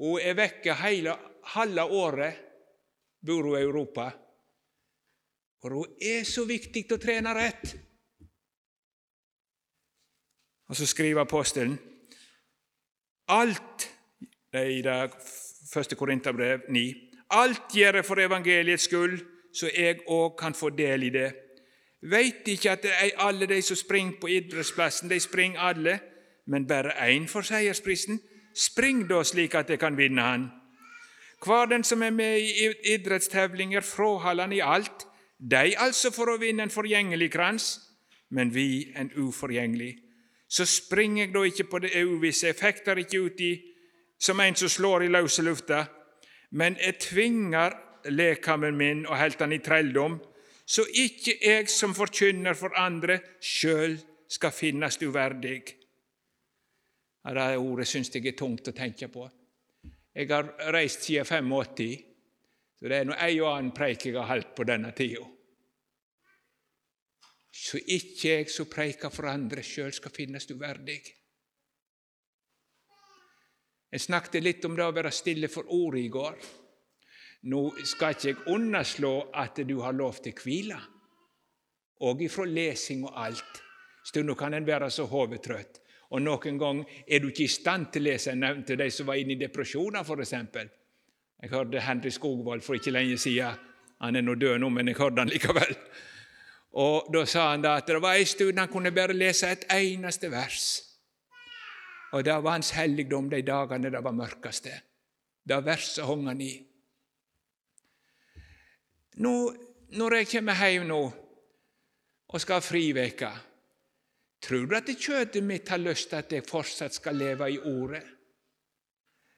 Hun er vekke hele halve året, bor hun i Europa. For hun er så viktig til å trene rett. Og så skriver apostelen alt i det første Korinterbrev 9. Alt gjør jeg for evangeliets skyld, så jeg òg kan få del i det. Veit ikke at det er alle de som springer på idrettsplassen, de springer alle, men bare én får seiersprisen? Spring da slik at jeg kan vinne han. Hver den som er med i idrettstevlinger, fråholder i alt, de altså for å vinne en forgjengelig krans, men vi en uforgjengelig. Så springer jeg da ikke på det uvisse, jeg fekter ikke uti som en som slår i løse lufta, men jeg tvinger lekammen min og helt han i trelldom, så ikke jeg som forkynner for andre, sjøl skal finnes uverdig. Ja, det ordet syns jeg er tungt å tenke på. Jeg har reist siden 85, så det er nå ei og annen preik jeg har holdt på denne tida. Så ikke jeg som preiker for andre, sjøl skal finnes uverdig. Jeg snakket litt om det å være stille for ordet i går. Nå skal ikke jeg underslå at du har lov til hvile, og ifra lesing og alt. Stundom kan en være så hodetrøtt. Og noen ganger er du ikke i stand til å lese. Jeg nevnte de som var inne i depresjoner, f.eks. Jeg hørte Henry Skogvold for ikke lenge siden. Han er nå død nå, men jeg hørte han likevel. Og Da sa han da at det var en stund han kunne bare lese et eneste vers. Og det var hans helligdom de dagene det var mørkeste. Det verset hang han i. Nå, når jeg kommer hjem nå og skal ha friveke, Tror du at kjøttet mitt har lyst til at jeg fortsatt skal leve i Ordet?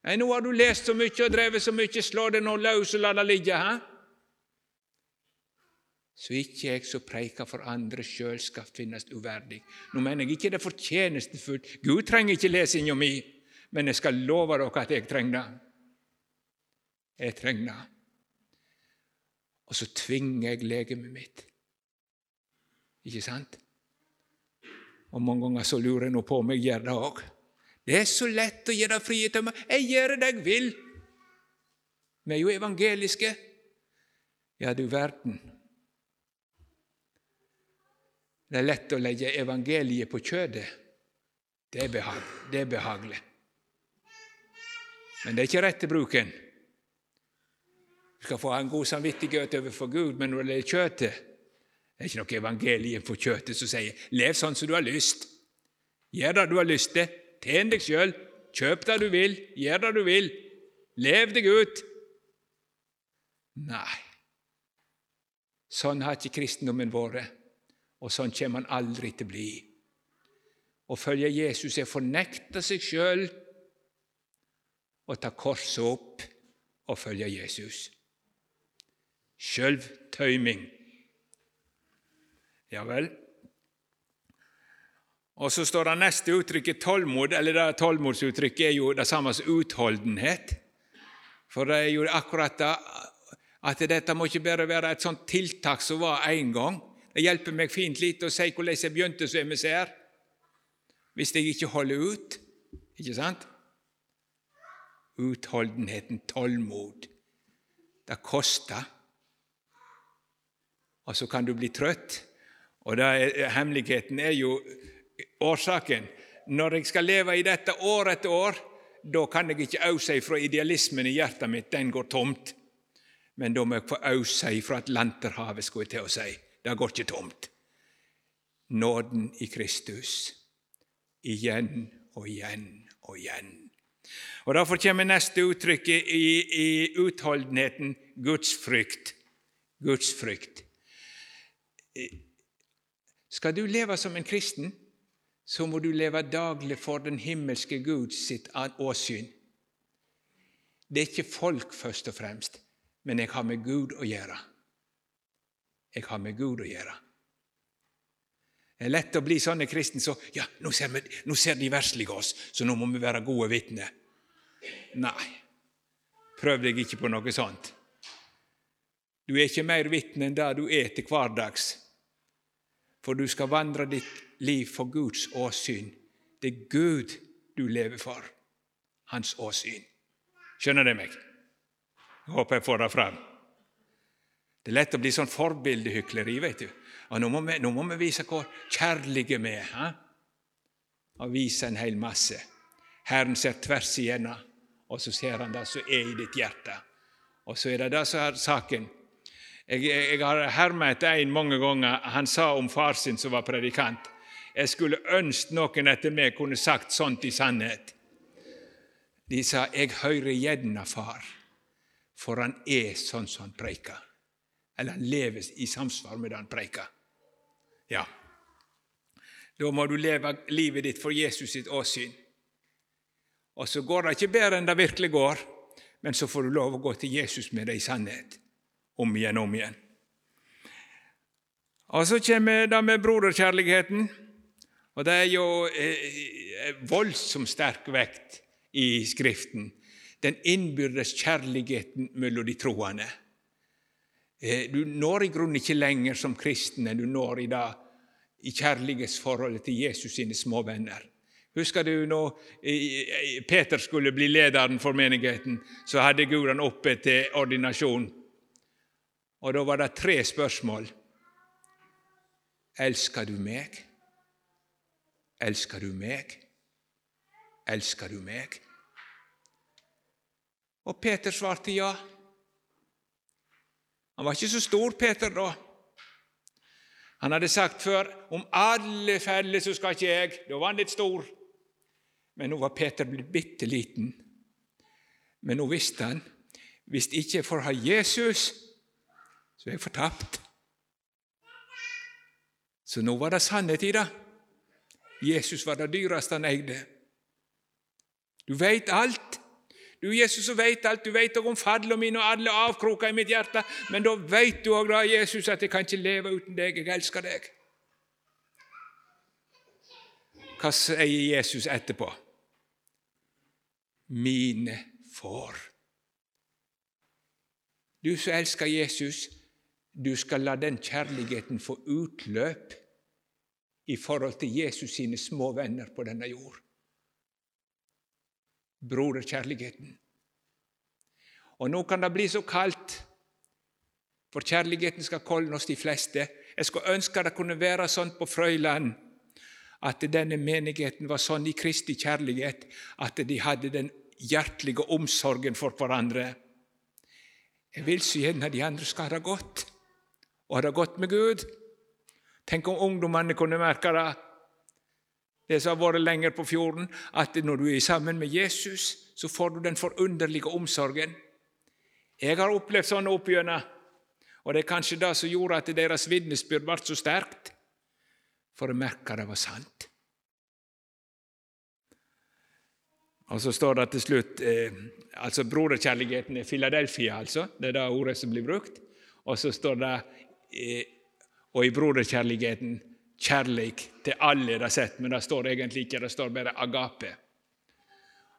Nei, nå har du lest så mye og drevet så mye, slå det nå løs og la det ligge. Hæ? Så ikke jeg som preiker for andre sjøl skal finnes uverdig. Nå mener jeg ikke det fortjenestefullt. Gud trenger ikke lesinga mi, men jeg skal love dere at jeg trenger det. Jeg trenger det. Og så tvinger jeg legemet mitt. Ikke sant? Og mange ganger så lurer jeg nå på om jeg gjør det òg. Det er så lett å deg frihet til meg. Jeg gjør det jeg vil. Vi er jo evangeliske. Ja, du verden. Det er lett å legge evangeliet på kjødet. Det er, behag, det er behagelig. Men det er ikke rett til bruken. Du skal få en god samvittighet overfor Gud, men når det er kjøttet Det er ikke noe evangelium for kjøttet som sier 'lev sånn som du har lyst'. Gjør det du har lyst til. Tjen deg sjøl. Kjøp det du vil. Gjør det du vil. Lev deg ut. Nei, sånn har ikke kristendommen vært, og sånn kommer han aldri til å bli. Å følge Jesus er å fornekte seg sjøl og ta korset opp og følge Jesus. Sjølvtøyming. Ja vel. Og så står det neste uttrykket tålmod, eller det tålmodsuttrykket er jo det samme som utholdenhet. For det er jo akkurat det at dette må ikke bare være et sånt tiltak som var én gang. Det hjelper meg fint lite å si hvordan jeg begynte som emissær, hvis jeg ikke holder ut. Ikke sant? Utholdenheten, tålmod. Det koster. Og så kan du bli trøtt. Og er, Hemmeligheten er jo årsaken. Når jeg skal leve i dette år etter år, da kan jeg ikke ause ifra idealismen i hjertet mitt. Den går tomt. Men da må jeg få ause ifra Atlanterhavet, skulle jeg til å si. Det går ikke tomt. Nåden i Kristus. Igjen og igjen og igjen. Og Derfor kommer neste uttrykk i, i utholdenheten gudsfrykt. Gudsfrykt. Skal du leve som en kristen, så må du leve daglig for den himmelske Gud sitt åsyn. Det er ikke folk først og fremst, men jeg har med Gud å gjøre. Jeg har med Gud å gjøre. Det er lett å bli sånne kristne så ja, nå ser, vi, nå ser de verslige oss, så nå må vi være gode vitner. Nei, prøv deg ikke på noe sånt. Du er ikke mer vitne enn det du er til hverdags, for du skal vandre ditt liv for Guds åsyn. Det er Gud du lever for, hans åsyn. Skjønner du meg? Jeg håper jeg får det fram. Det er lett å bli sånn forbildehykleri, vet du. Og nå må vi, nå må vi vise hvor kjærlige vi er. Ha? Og vise en hel masse. Herren ser tvers igjennom, og så ser han det som er i ditt hjerte. Og så er det det som er saken. Jeg, jeg, jeg har hermet etter en mange ganger. Han sa om far sin som var predikant jeg skulle ønske noen etter meg kunne sagt sånt i sannhet. De sa 'Jeg hører gjerne far, for han er sånn som han preiker'. Eller han lever i samsvar med det han preiker. Ja. Da må du leve livet ditt for Jesus sitt åsyn. Og så går det ikke bedre enn det virkelig går, men så får du lov å gå til Jesus med det i sannhet. Om igjen, om igjen. Og så kommer det med broderkjærligheten. Og det er jo eh, eh, voldsomt sterk vekt i Skriften, den innbyrdes kjærligheten mellom de troende. Eh, du når i grunnen ikke lenger som kristen enn du når i dag i kjærlighetsforholdet til Jesus sine små venner. Husker du når Peter skulle bli lederen for menigheten, så hadde Gud han oppe til ordinasjon. Og da var det tre spørsmål. Elsker du meg? Elsker du meg? Elsker du meg? Og Peter svarte ja. Han var ikke så stor, Peter, da. Han hadde sagt før om alle feller, så skal ikke jeg. Da var han litt stor. Men nå var Peter blitt bitte liten. Men nå visste han hvis ikke jeg får ha Jesus, så jeg fortapt. Så nå var det sannhet i det. Jesus var det dyreste han eide. Du veit alt. Du Jesus som veit alt. Du veit òg om fallene mine og alle avkroker i mitt hjerte. Men da veit du òg, Jesus, at jeg kan ikke leve uten deg. Jeg elsker deg. Hva sier Jesus etterpå? Mine får. Du som elsker Jesus, du skal la den kjærligheten få utløp i forhold til Jesus sine små venner på denne jord. Broderkjærligheten. Og nå kan det bli så kaldt, for kjærligheten skal kolne oss de fleste. Jeg skulle ønske det kunne være sånn på Frøyland at denne menigheten var sånn i Kristi kjærlighet at de hadde den hjertelige omsorgen for hverandre. Jeg vil så gjerne de andre skal ha det godt, og ha det godt med Gud. Tenk om ungdommene kunne merke det, det som har vært lenger på fjorden, at når du er sammen med Jesus, så får du den forunderlige omsorgen. Jeg har opplevd sånne oppgjennom, og det er kanskje det som gjorde at deres vitnesbyrd ble så sterkt for å merke det var sant. Og Så står det til slutt eh, altså Broderkjærligheten i Filadelfia, altså. Det er det ordet som blir brukt. Og så står det Og i broderkjærligheten kjærleik til alle det sett, men det står egentlig ikke, det står bare agape.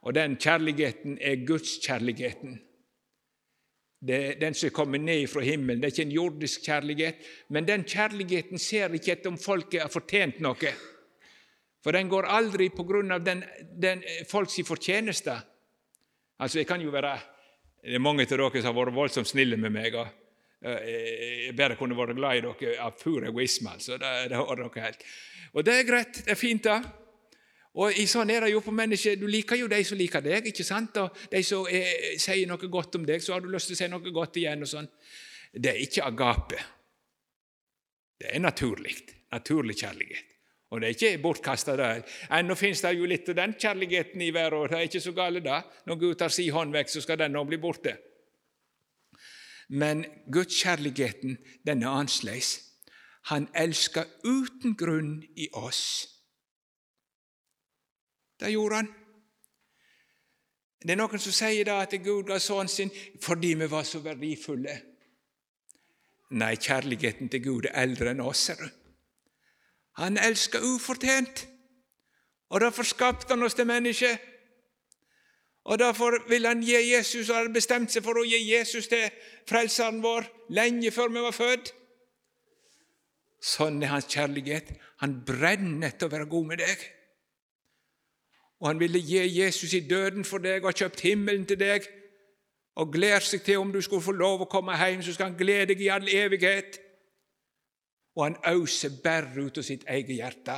Og den kjærligheten er gudskjærligheten. Det den som kommer ned fra himmelen. Det er ikke en jordisk kjærlighet, men den kjærligheten ser ikke etter om folket har fortjent noe. For den går aldri på grunn av den, den folks fortjeneste. Altså, jeg kan jo være Det er mange av dere som har vært voldsomt snille med meg. og Jeg bare kunne vært glad i dere av pur egoisme. altså. Det, det har dere helt. Og det er greit. Det er fint, da. Og Sånn er det jo på mennesker. Du liker jo de som liker deg. ikke sant? Og De som er, sier noe godt om deg, så har du lyst til å si noe godt igjen. og sånn. Det er ikke agape. Det er naturlig. Naturlig kjærlighet. Og det er ikke bortkasta. Ennå finnes det jo litt av den kjærligheten i verden, og det er ikke så galt da. Når Gud tar si hånd vekk, så skal den nå bli borte. Men gudskjærligheten, den er annerledes. Han elsker uten grunn i oss. Det gjorde han. Det er noen som sier da at Gud ga sønnen sin fordi vi var så verdifulle. Nei, kjærligheten til Gud er eldre enn oss. ser du. Han elsker ufortjent, og derfor skapte han oss til mennesker. Og Derfor vil han gi Jesus, og har bestemt seg for å gi Jesus til frelseren vår lenge før vi var født. Sånn er hans kjærlighet. Han brenner etter å være god med deg. Og han ville gi Jesus i døden for deg og ha kjøpt himmelen til deg. Og gleder seg til om du skulle få lov å komme hjem, så skal han glede deg i all evighet. Og han øser bare ut av sitt eget hjerte,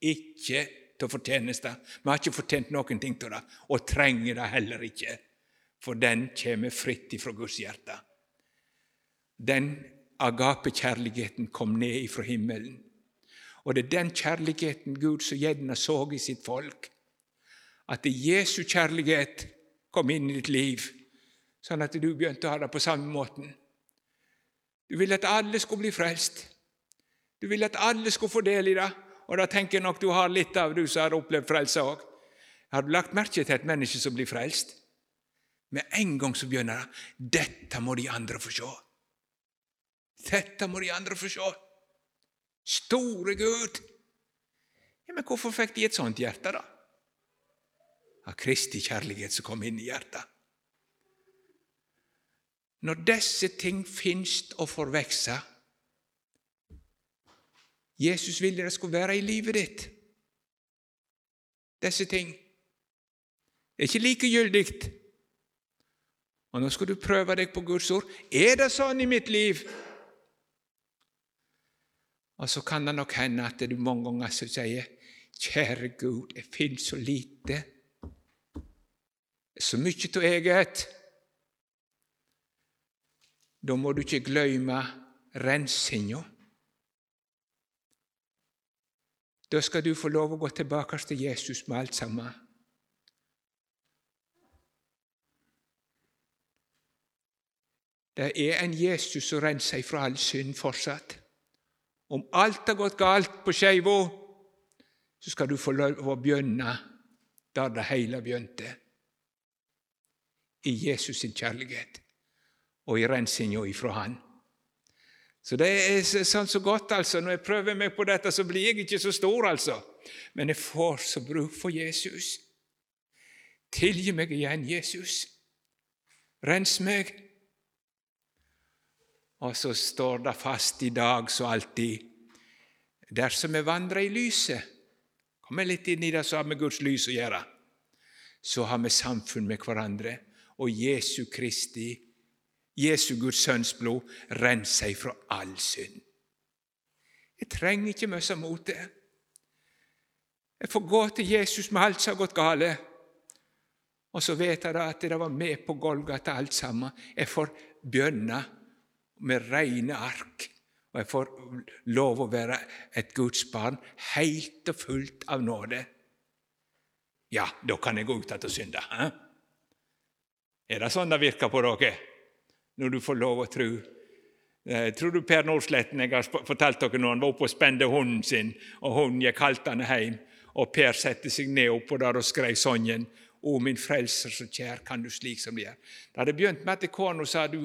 ikke til fortjeneste. Vi har ikke fortjent noen ting til det, og trenger det heller ikke, for den kommer fritt ifra Guds hjerte. Den agapekjærligheten kom ned ifra himmelen. Og det er den kjærligheten Gud så gjerne så i sitt folk at Jesu kjærlighet kom inn i ditt liv, sånn at du begynte å ha det på samme måten. Du ville at alle skulle bli frelst. Du ville at alle skulle få del i det. Og da tenker jeg nok du har litt av du som har opplevd frelse òg. Har du lagt merke til et menneske som blir frelst? Med en gang så begynner det dette må de andre få se. Dette må de andre få se. Store Gud! Ja, Men hvorfor fikk de et sånt hjerte, da? av Kristi kjærlighet som kom inn i hjertet. Når disse ting finst og får vokse Jesus ville det skulle være i livet ditt. Disse ting. Det er ikke likegyldig. Og nå skal du prøve deg på Guds ord. Er det sånn i mitt liv? Og så kan det nok hende at du mange ganger sier Kjære Gud, jeg finner så lite så mye av eget. Da må du ikke glemme rensinga. Da skal du få lov å gå tilbake til Jesus med alt sammen. Det er en Jesus som renser fra all synd fortsatt. Om alt har gått galt på skeiva, så skal du få lov å begynne der det hele begynte. I Jesus sin kjærlighet og i rensinga ifra Han. Så det er sånn så godt, altså. Når jeg prøver meg på dette, så blir jeg ikke så stor, altså. Men jeg får så bruk for Jesus. Tilgi meg igjen, Jesus. Rens meg. Og så står det fast i dag så alltid dersom vi vandrer i lyset Kommer litt inn i det som har med Guds lys å gjøre. Så har vi samfunn med hverandre, og Jesu Kristi, Jesu Guds sønns blod, renser seg fra all synd. Jeg trenger ikke mye mot det. Jeg får gå til Jesus med alt som har gått galt. Og så vet jeg at det var med på Golgata alt sammen. Jeg får bønne med rene ark. Og jeg får lov å være et Guds barn helt og fullt av nåde. Ja, da kan jeg gå ut igjen og synde. Eh? Er det sånn det virker på dere? Når du får lov å tro? Eh, tror du Per Nordsletten Jeg har fortalt dere når han var oppe og spente hunden sin, og hunden gikk haltende hjem, og Per satte seg ned oppå der og skrev sangen å, min frelser, så kjær kan du slik som de er. Det hadde begynt med at kona sa du,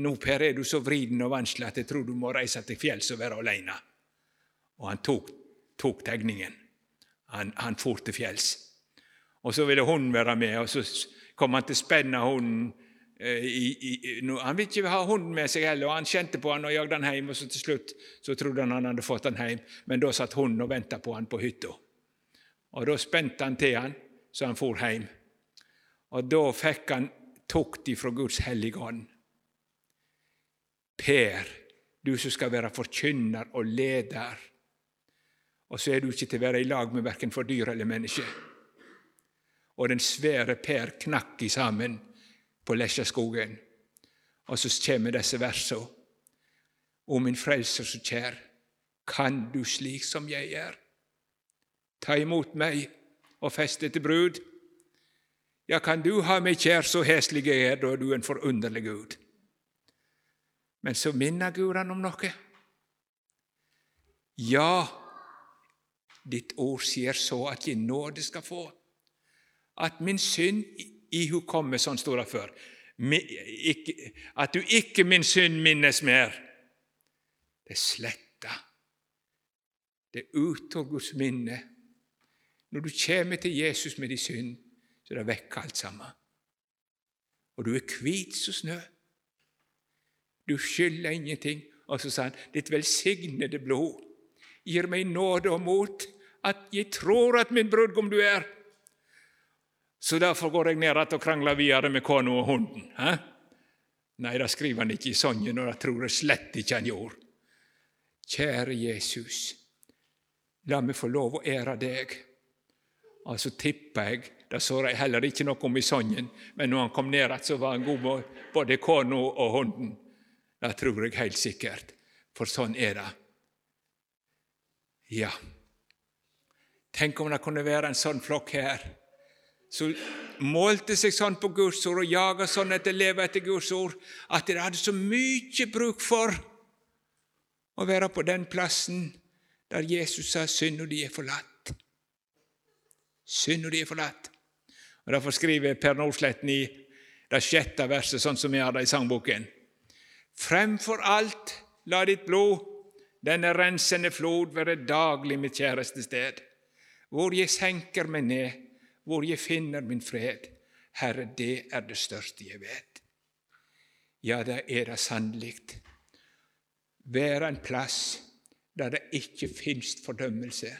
nå, Per, er du så vriden og vanskelig at jeg tror du må reise til fjells og være alene. Og han tok, tok tegningen. Han, han for til fjells. Og så ville hunden være med, og så kom han til å hunden. Eh, I, i, no, han ville ikke ha hunden med seg heller, og han kjente på han og jagde han hjem. og så Til slutt så trodde han han hadde fått han hjem, men da satt hunden og venta på han på hytta. Og Da spente han til han, så han for hjem. Og da fikk han tukt ifra Guds hellige ånd. Per, du som skal være forkynner og leder, og så er du ikke til å være i lag med verken for dyr eller menneske. Og den svære Per knakk i sammen på Lesjaskogen. Og så kommer disse versene. O min frelser så kjær, kan du slik som jeg er? Ta imot meg og feste til brud. Ja, kan du ha meg kjær så heslig jeg er, da er du en forunderlig Gud. Men så minner Gud han om noe. Ja, ditt ord sier så at jeg nåde skal få, at min synd ihukommer, sånn står det før, at du ikke min synd minnes mer. Det er sletta. Det er ute av Guds minne. Når du kommer til Jesus med din synd, så er det vekk alt sammen. Og du er hvit som snø. Du skylder ingenting. Og så sa han, ditt velsignede blod gir meg nåde og mot, at jeg tror at min brudgom du er. Så derfor går jeg ned igjen og krangler videre med kona og hunden. Hæ? Nei, det skriver han ikke i sangen, og det tror jeg slett ikke han gjorde. Kjære Jesus, la meg få lov å ære deg. Og så tipper jeg det så jeg heller ikke noe om i sangen, men når han kom ned igjen, så var han god med både kona og hunden. Det tror jeg helt sikkert, for sånn er det. Ja, tenk om det kunne være en sånn flokk her, som målte seg sånn på Guds ord og jaga sånn etter leve etter Guds ord, at de hadde så mye bruk for å være på den plassen der Jesus sa synd og de er forlatt. Synd og de er forlatt. Og Derfor skriver Per Nordsletten i det sjette verset, sånn som vi har det i sangboken. Fremfor alt, la ditt blod, denne rensende flod, være daglig mitt kjæreste sted. Hvor jeg senker meg ned, hvor jeg finner min fred. Herre, det er det største jeg vet. Ja, det er det sannelig. Være en plass der det ikke fins fordømmelse.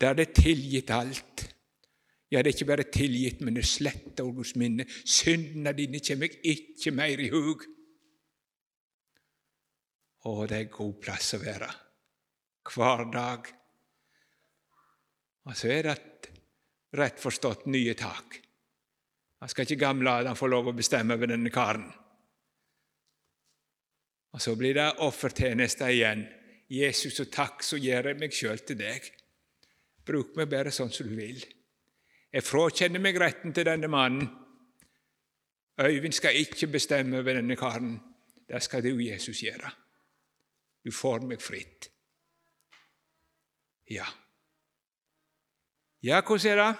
Der det er tilgitt alt ja, det er ikke bare tilgitt, men det er sletta over Guds minne. Syndene dine kommer jeg ikke mer i hug. Å, det er en god plass å være. Hver dag. Og så er det et rett forstått nye tak. Han skal ikke gamle Adam få lov å bestemme over denne karen. Og så blir det offertjeneste igjen. Jesus, og takk, så gjør jeg meg sjøl til deg. Bruk meg bare sånn som du vil. Jeg frakjenner meg retten til denne mannen. Øyvind skal ikke bestemme over denne karen. Det skal du, Jesus, gjøre. Du får meg fritt. Ja. Ja, hvordan er det?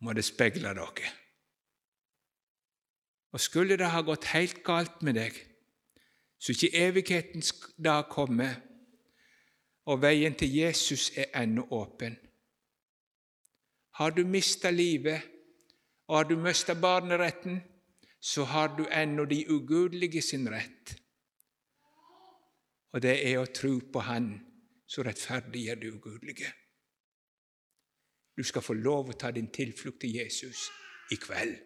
Må det speile dere. Og skulle det ha gått helt galt med deg, så ikke evighetens dag kommer, og veien til Jesus er ennå åpen. Har du mista livet, og har du mista barneretten, så har du ennå de ugudelige sin rett. Og det er å tro på Han som rettferdiggjør du ugudelige. Du skal få lov å ta din tilflukt til Jesus i kveld.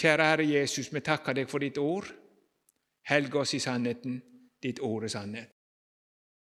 Kjære Herre Jesus, vi takker deg for ditt ord. Helg oss i sannheten. Ditt ord er sannhet.